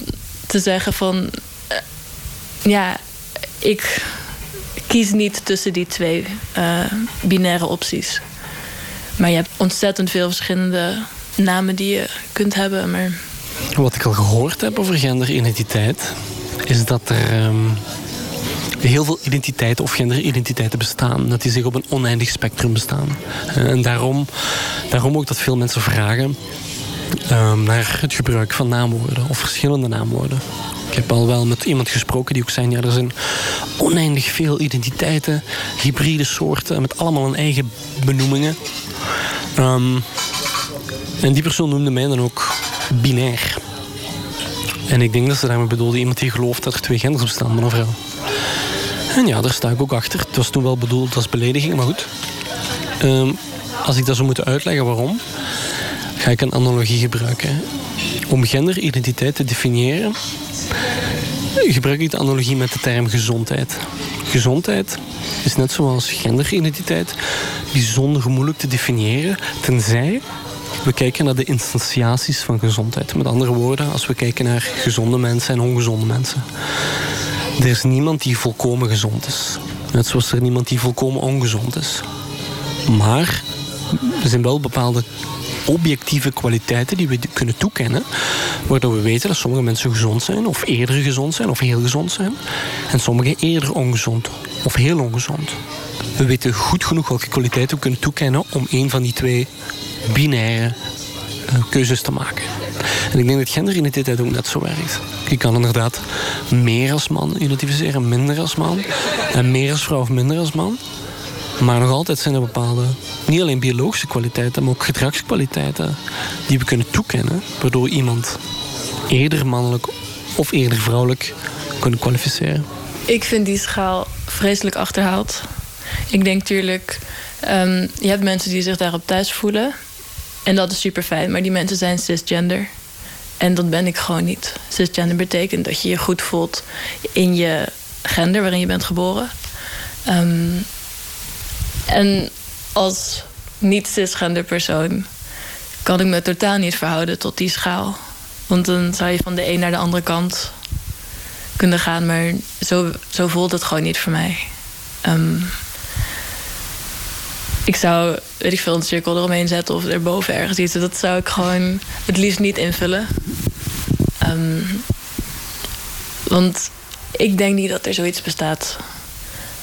te zeggen van... Uh, ja, ik kies niet tussen die twee uh, binaire opties. Maar je hebt ontzettend veel verschillende namen die je kunt hebben. Maar... Wat ik al gehoord heb over genderidentiteit... is dat er um, heel veel identiteiten of genderidentiteiten bestaan. Dat die zich op een oneindig spectrum bestaan. En daarom, daarom ook dat veel mensen vragen... Um, naar het gebruik van naamwoorden of verschillende naamwoorden. Ik heb al wel met iemand gesproken die ook zei... ja, er zijn oneindig veel identiteiten, hybride soorten... met allemaal een eigen benoemingen. Um, en die persoon noemde mij dan ook binair. En ik denk dat ze daarmee bedoelde iemand die gelooft dat er twee genders bestaan, man of vrouw. En ja, daar sta ik ook achter. Het was toen wel bedoeld als belediging, maar goed. Um, als ik dat zou moeten uitleggen waarom ga ik een analogie gebruiken. Om genderidentiteit te definiëren, gebruik ik de analogie met de term gezondheid. Gezondheid is net zoals genderidentiteit bijzonder moeilijk te definiëren, tenzij we kijken naar de instantiaties van gezondheid. Met andere woorden, als we kijken naar gezonde mensen en ongezonde mensen. Er is niemand die volkomen gezond is. Net zoals er niemand die volkomen ongezond is. Maar er zijn wel bepaalde objectieve kwaliteiten die we kunnen toekennen. Waardoor we weten dat sommige mensen gezond zijn, of eerder gezond zijn, of heel gezond zijn. En sommige eerder ongezond, of heel ongezond. We weten goed genoeg welke kwaliteiten we kunnen toekennen om een van die twee binaire keuzes te maken. En ik denk dat genderidentiteit ook net zo werkt. Je kan inderdaad meer als man identificeren, minder als man. En meer als vrouw of minder als man. Maar nog altijd zijn er bepaalde, niet alleen biologische kwaliteiten, maar ook gedragskwaliteiten die we kunnen toekennen, waardoor iemand eerder mannelijk of eerder vrouwelijk kunnen kwalificeren. Ik vind die schaal vreselijk achterhaald. Ik denk natuurlijk, um, je hebt mensen die zich daarop thuis voelen. En dat is super fijn, maar die mensen zijn cisgender. En dat ben ik gewoon niet. Cisgender betekent dat je je goed voelt in je gender waarin je bent geboren. Um, en als niet-cisgender persoon kan ik me totaal niet verhouden tot die schaal. Want dan zou je van de een naar de andere kant kunnen gaan, maar zo, zo voelt het gewoon niet voor mij. Um, ik zou, weet ik veel, een cirkel eromheen zetten of erboven ergens iets. Dat zou ik gewoon het liefst niet invullen. Um, want ik denk niet dat er zoiets bestaat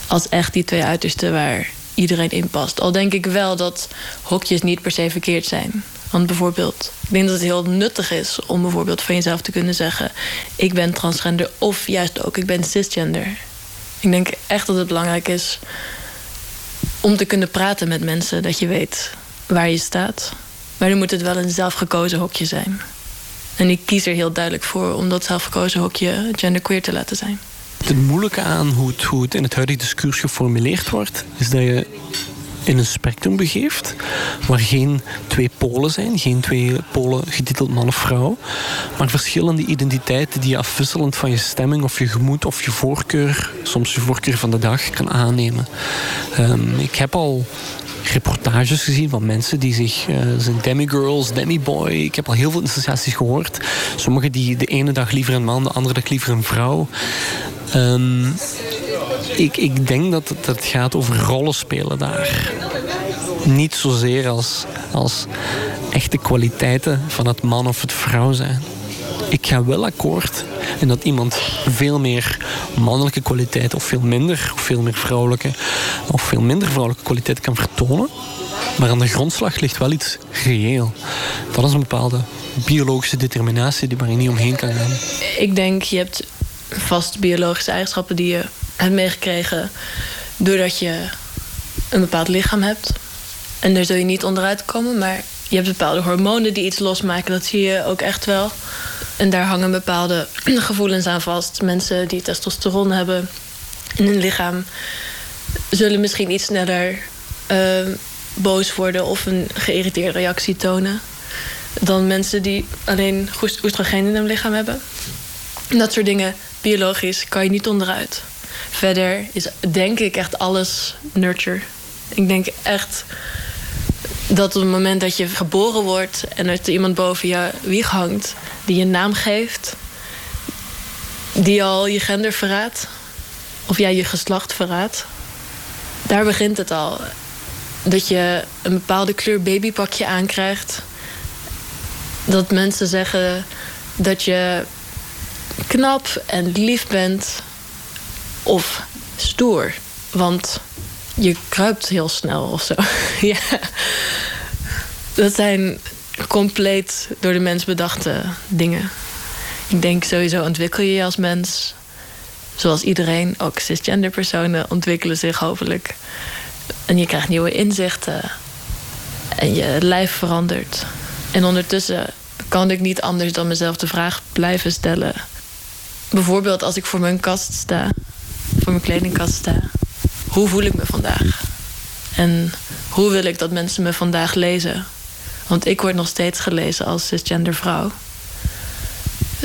als echt die twee uitersten waar iedereen in past. Al denk ik wel dat hokjes niet per se verkeerd zijn. Want bijvoorbeeld, ik denk dat het heel nuttig is om bijvoorbeeld van jezelf te kunnen zeggen: ik ben transgender of juist ook ik ben cisgender. Ik denk echt dat het belangrijk is om te kunnen praten met mensen, dat je weet waar je staat. Maar dan moet het wel een zelfgekozen hokje zijn. En ik kies er heel duidelijk voor om dat zelfgekozen hokje genderqueer te laten zijn. Het moeilijke aan hoe het, hoe het in het huidige discours geformuleerd wordt, is dat je in een spectrum begeeft waar geen twee polen zijn, geen twee polen getiteld man of vrouw, maar verschillende identiteiten die je afwisselend van je stemming of je gemoed of je voorkeur, soms je voorkeur van de dag, kan aannemen. Um, ik heb al reportages gezien van mensen die zich uh, zijn demigirls, demiboy. Ik heb al heel veel associaties gehoord. Sommigen die de ene dag liever een man, de andere dag liever een vrouw. Um, ik, ik denk dat het, dat gaat over rollen spelen daar. Niet zozeer als, als echte kwaliteiten van het man of het vrouw zijn. Ik ga wel akkoord en dat iemand veel meer mannelijke kwaliteiten of veel minder, of veel meer vrouwelijke of veel minder vrouwelijke kwaliteiten kan vertonen. Maar aan de grondslag ligt wel iets reëel. Dat is een bepaalde biologische determinatie die waar je niet omheen kan gaan. Ik denk, je hebt vast biologische eigenschappen die je hebt meegekregen doordat je een bepaald lichaam hebt. En daar zul je niet onderuit komen, maar je hebt bepaalde hormonen die iets losmaken. Dat zie je ook echt wel. En daar hangen bepaalde [clears throat] gevoelens aan vast. Mensen die testosteron hebben in hun lichaam zullen misschien iets sneller uh, boos worden of een geïrriteerde reactie tonen dan mensen die alleen oestrogeen in hun lichaam hebben. Dat soort dingen, biologisch, kan je niet onderuit. Verder is denk ik echt alles nurture. Ik denk echt dat op het moment dat je geboren wordt en er iemand boven je wieg hangt die je naam geeft, die al je gender verraadt, of jij je geslacht verraadt, daar begint het al. Dat je een bepaalde kleur babypakje aankrijgt. Dat mensen zeggen dat je knap en lief bent of stoer. Want je kruipt heel snel of zo. [laughs] ja. Dat zijn compleet door de mens bedachte dingen. Ik denk sowieso ontwikkel je je als mens. Zoals iedereen, ook cisgender personen ontwikkelen zich hopelijk. En je krijgt nieuwe inzichten. En je lijf verandert. En ondertussen kan ik niet anders dan mezelf de vraag blijven stellen. Bijvoorbeeld als ik voor mijn kast sta, voor mijn kledingkast sta. Hoe voel ik me vandaag? En hoe wil ik dat mensen me vandaag lezen? Want ik word nog steeds gelezen als cisgender vrouw.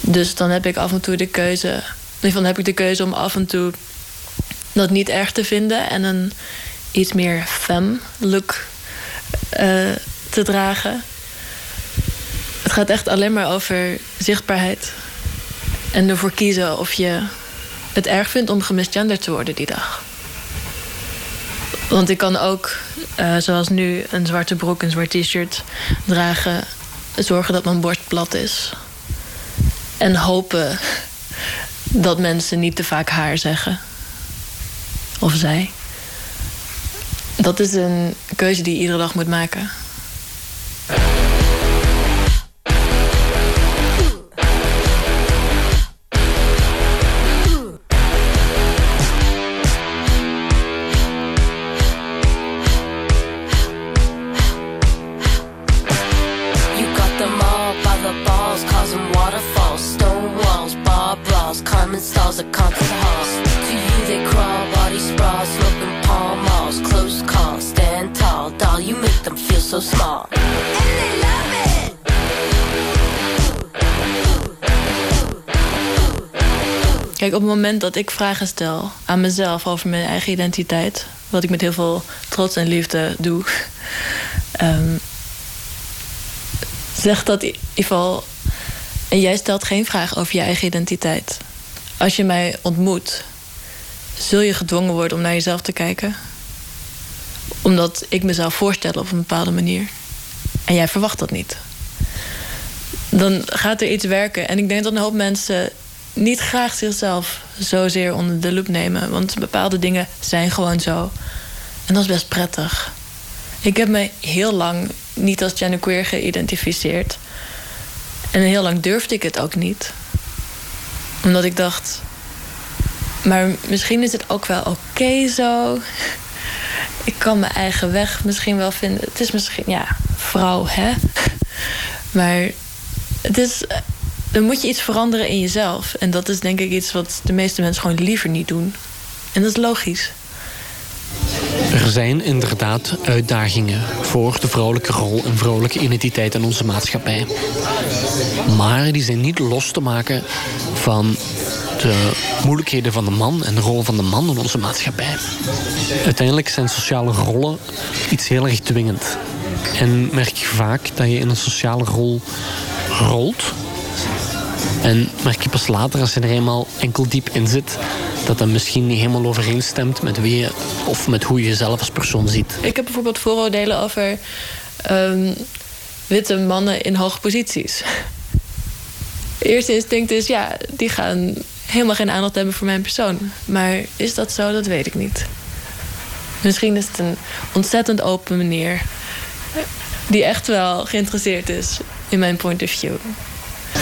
Dus dan heb ik af en toe de keuze. Dan heb ik de keuze om af en toe dat niet erg te vinden en een iets meer femme look uh, te dragen. Het gaat echt alleen maar over zichtbaarheid. En ervoor kiezen of je het erg vindt om gemisgenderd te worden die dag. Want ik kan ook, uh, zoals nu, een zwarte broek, een zwart t-shirt dragen. Zorgen dat mijn borst plat is. En hopen dat mensen niet te vaak haar zeggen. Of zij. Dat is een keuze die je iedere dag moet maken. Op het moment dat ik vragen stel aan mezelf over mijn eigen identiteit, wat ik met heel veel trots en liefde doe, um, zegt dat in ieder geval. En jij stelt geen vraag over je eigen identiteit. Als je mij ontmoet, zul je gedwongen worden om naar jezelf te kijken. Omdat ik mezelf voorstel op een bepaalde manier. En jij verwacht dat niet. Dan gaat er iets werken. En ik denk dat een hoop mensen niet graag zichzelf zozeer onder de loep nemen. Want bepaalde dingen zijn gewoon zo. En dat is best prettig. Ik heb me heel lang niet als genderqueer geïdentificeerd. En heel lang durfde ik het ook niet. Omdat ik dacht... Maar misschien is het ook wel oké zo. Ik kan mijn eigen weg misschien wel vinden. Het is misschien, ja, vrouw, hè? Maar het is dan moet je iets veranderen in jezelf. En dat is denk ik iets wat de meeste mensen gewoon liever niet doen. En dat is logisch. Er zijn inderdaad uitdagingen voor de vrouwelijke rol en vrouwelijke identiteit in onze maatschappij. Maar die zijn niet los te maken van de moeilijkheden van de man en de rol van de man in onze maatschappij. Uiteindelijk zijn sociale rollen iets heel erg dwingend. En merk je vaak dat je in een sociale rol rolt. En merk je pas later, als je er eenmaal enkel diep in zit, dat dat misschien niet helemaal overeenstemt met wie je of met hoe je jezelf als persoon ziet. Ik heb bijvoorbeeld vooroordelen over ehm, witte mannen in hoge posities. [laughs] Eerste instinct is ja, die gaan helemaal geen aandacht hebben voor mijn persoon. Maar is dat zo? Dat weet ik niet. Misschien is het een ontzettend open manier die echt wel geïnteresseerd is in mijn point of view.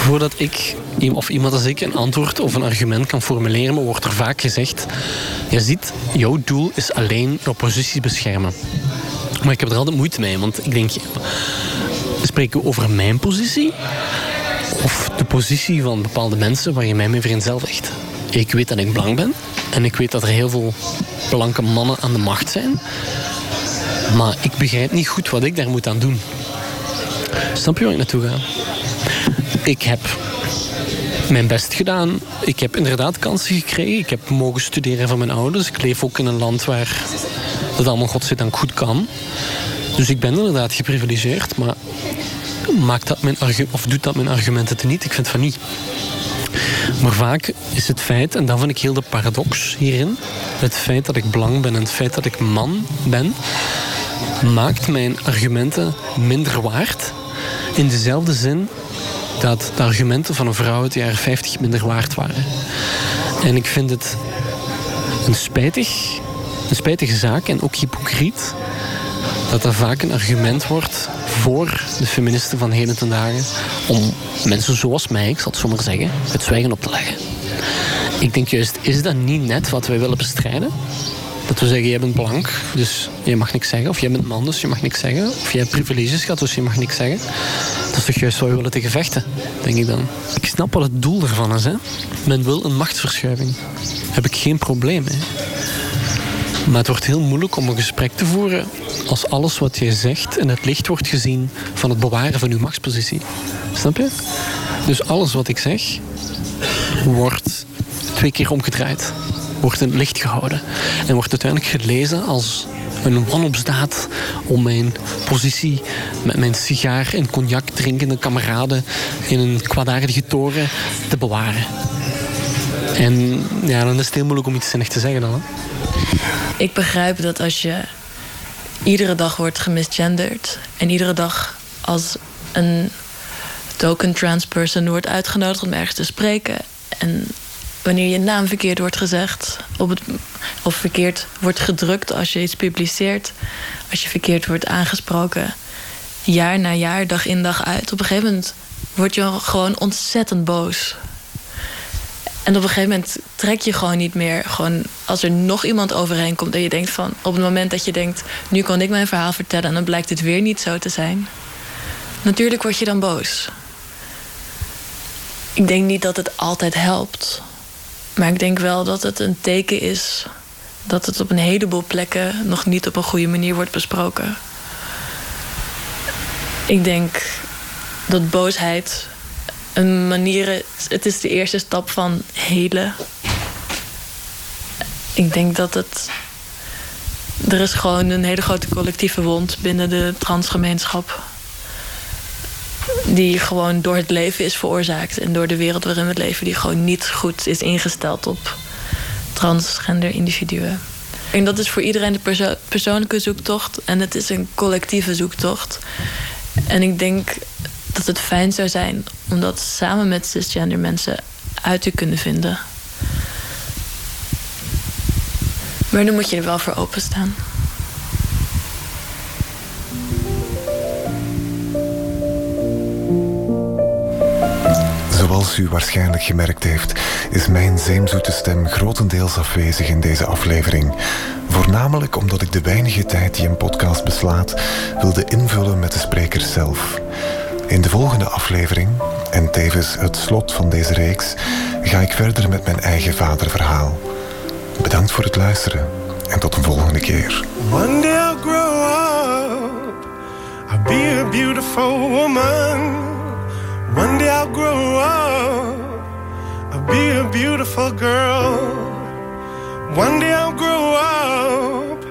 Voordat ik of iemand als ik een antwoord of een argument kan formuleren, wordt er vaak gezegd: Je ziet, jouw doel is alleen jouw positie beschermen. Maar ik heb er altijd moeite mee, want ik denk: spreken we over mijn positie of de positie van bepaalde mensen waar je mij mee vereenzelvigt? Ik weet dat ik blank ben en ik weet dat er heel veel blanke mannen aan de macht zijn. Maar ik begrijp niet goed wat ik daar moet aan doen. Snap je waar ik naartoe ga? Ik heb mijn best gedaan. Ik heb inderdaad kansen gekregen. Ik heb mogen studeren van mijn ouders. Ik leef ook in een land waar dat allemaal godzijdank goed kan. Dus ik ben inderdaad geprivilegeerd, maar maakt dat mijn of doet dat mijn argumenten te niet? Ik vind van niet. Maar vaak is het feit, en dat vind ik heel de paradox hierin, het feit dat ik blank ben en het feit dat ik man ben, maakt mijn argumenten minder waard. In dezelfde zin dat de argumenten van een vrouw uit de jaren 50 minder waard waren. En ik vind het een, spijtig, een spijtige zaak en ook hypocriet dat dat vaak een argument wordt voor de feministen van heden ten dagen om mensen zoals mij, ik zal het zo maar zeggen, het zwijgen op te leggen. Ik denk juist, is dat niet net wat wij willen bestrijden? Dat we zeggen, jij bent blank, dus je mag niks zeggen. Of jij bent man, dus je mag niks zeggen. Of jij hebt privileges gehad, dus je mag niks zeggen. Toch juist wat we willen tegen vechten, denk ik dan. Ik snap wat het doel ervan is. Hè? Men wil een machtsverschuiving. Daar heb ik geen probleem mee. Maar het wordt heel moeilijk om een gesprek te voeren als alles wat jij zegt in het licht wordt gezien van het bewaren van uw machtspositie. Snap je? Dus alles wat ik zeg wordt twee keer omgedraaid wordt in het licht gehouden. En wordt uiteindelijk gelezen als een wanopstaat om mijn positie met mijn sigaar en cognac drinkende kameraden in een kwaadaardige toren te bewaren. En ja, dan is het heel moeilijk om iets zinnig te zeggen dan. Hè? Ik begrijp dat als je iedere dag wordt gemisgenderd en iedere dag als een token trans person wordt uitgenodigd om ergens te spreken en wanneer je naam verkeerd wordt gezegd, op het, of verkeerd wordt gedrukt als je iets publiceert, als je verkeerd wordt aangesproken, jaar na jaar, dag in dag uit, op een gegeven moment word je gewoon ontzettend boos. En op een gegeven moment trek je gewoon niet meer. Gewoon als er nog iemand overheen komt en je denkt van... op het moment dat je denkt, nu kan ik mijn verhaal vertellen... en dan blijkt het weer niet zo te zijn. Natuurlijk word je dan boos. Ik denk niet dat het altijd helpt. Maar ik denk wel dat het een teken is dat het op een heleboel plekken nog niet op een goede manier wordt besproken. Ik denk dat boosheid een manier. Het is de eerste stap van helen. Ik denk dat het. Er is gewoon een hele grote collectieve wond binnen de transgemeenschap die gewoon door het leven is veroorzaakt. En door de wereld waarin we leven, die gewoon niet goed is ingesteld op transgender individuen. En dat is voor iedereen de persoonlijke zoektocht. En het is een collectieve zoektocht. En ik denk dat het fijn zou zijn om dat samen met cisgender mensen uit te kunnen vinden. Maar dan moet je er wel voor openstaan. Zoals u waarschijnlijk gemerkt heeft, is mijn zeemzoete stem grotendeels afwezig in deze aflevering. Voornamelijk omdat ik de weinige tijd die een podcast beslaat wilde invullen met de spreker zelf. In de volgende aflevering, en tevens het slot van deze reeks, ga ik verder met mijn eigen vaderverhaal. Bedankt voor het luisteren en tot een volgende keer. Grow up, I'll be a beautiful woman. One day I'll grow up, I'll be a beautiful girl. One day I'll grow up,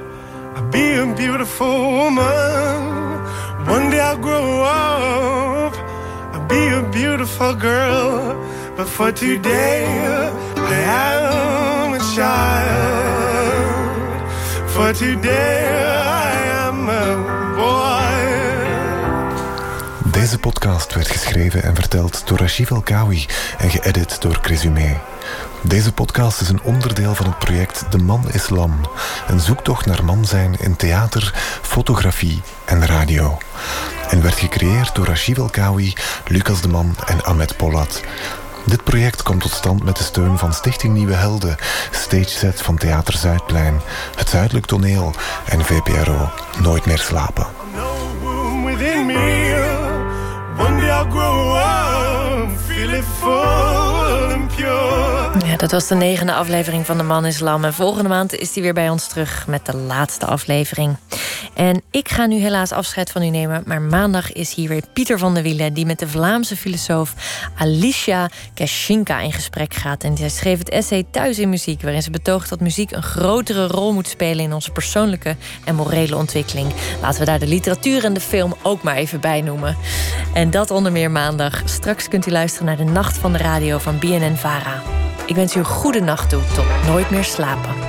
I'll be a beautiful woman. One day I'll grow up, I'll be a beautiful girl. But for today, I am a child. For today, Deze podcast werd geschreven en verteld door Rashif El Kawi en geëdit door Cresumé. Deze podcast is een onderdeel van het project De Man is Lam. Een zoektocht naar man zijn in theater, fotografie en radio. En werd gecreëerd door Rashif El Kawi, Lucas de Man en Ahmed Polat. Dit project komt tot stand met de steun van Stichting Nieuwe Helden, stageset van Theater Zuidplein, het Zuidelijk Toneel en VPRO Nooit meer slapen. Grow up, feel it full and pure. Ja, dat was de negende aflevering van De Man is Lam. En volgende maand is hij weer bij ons terug met de laatste aflevering. En ik ga nu helaas afscheid van u nemen. Maar maandag is hier weer Pieter van der Wielen... die met de Vlaamse filosoof Alicia Keshinka in gesprek gaat. En zij schreef het essay Thuis in Muziek... waarin ze betoogt dat muziek een grotere rol moet spelen... in onze persoonlijke en morele ontwikkeling. Laten we daar de literatuur en de film ook maar even bij noemen. En dat onder meer maandag. Straks kunt u luisteren naar de Nacht van de Radio van BNN-VARA. Ik wens u een goede nacht toe. Tot nooit meer slapen.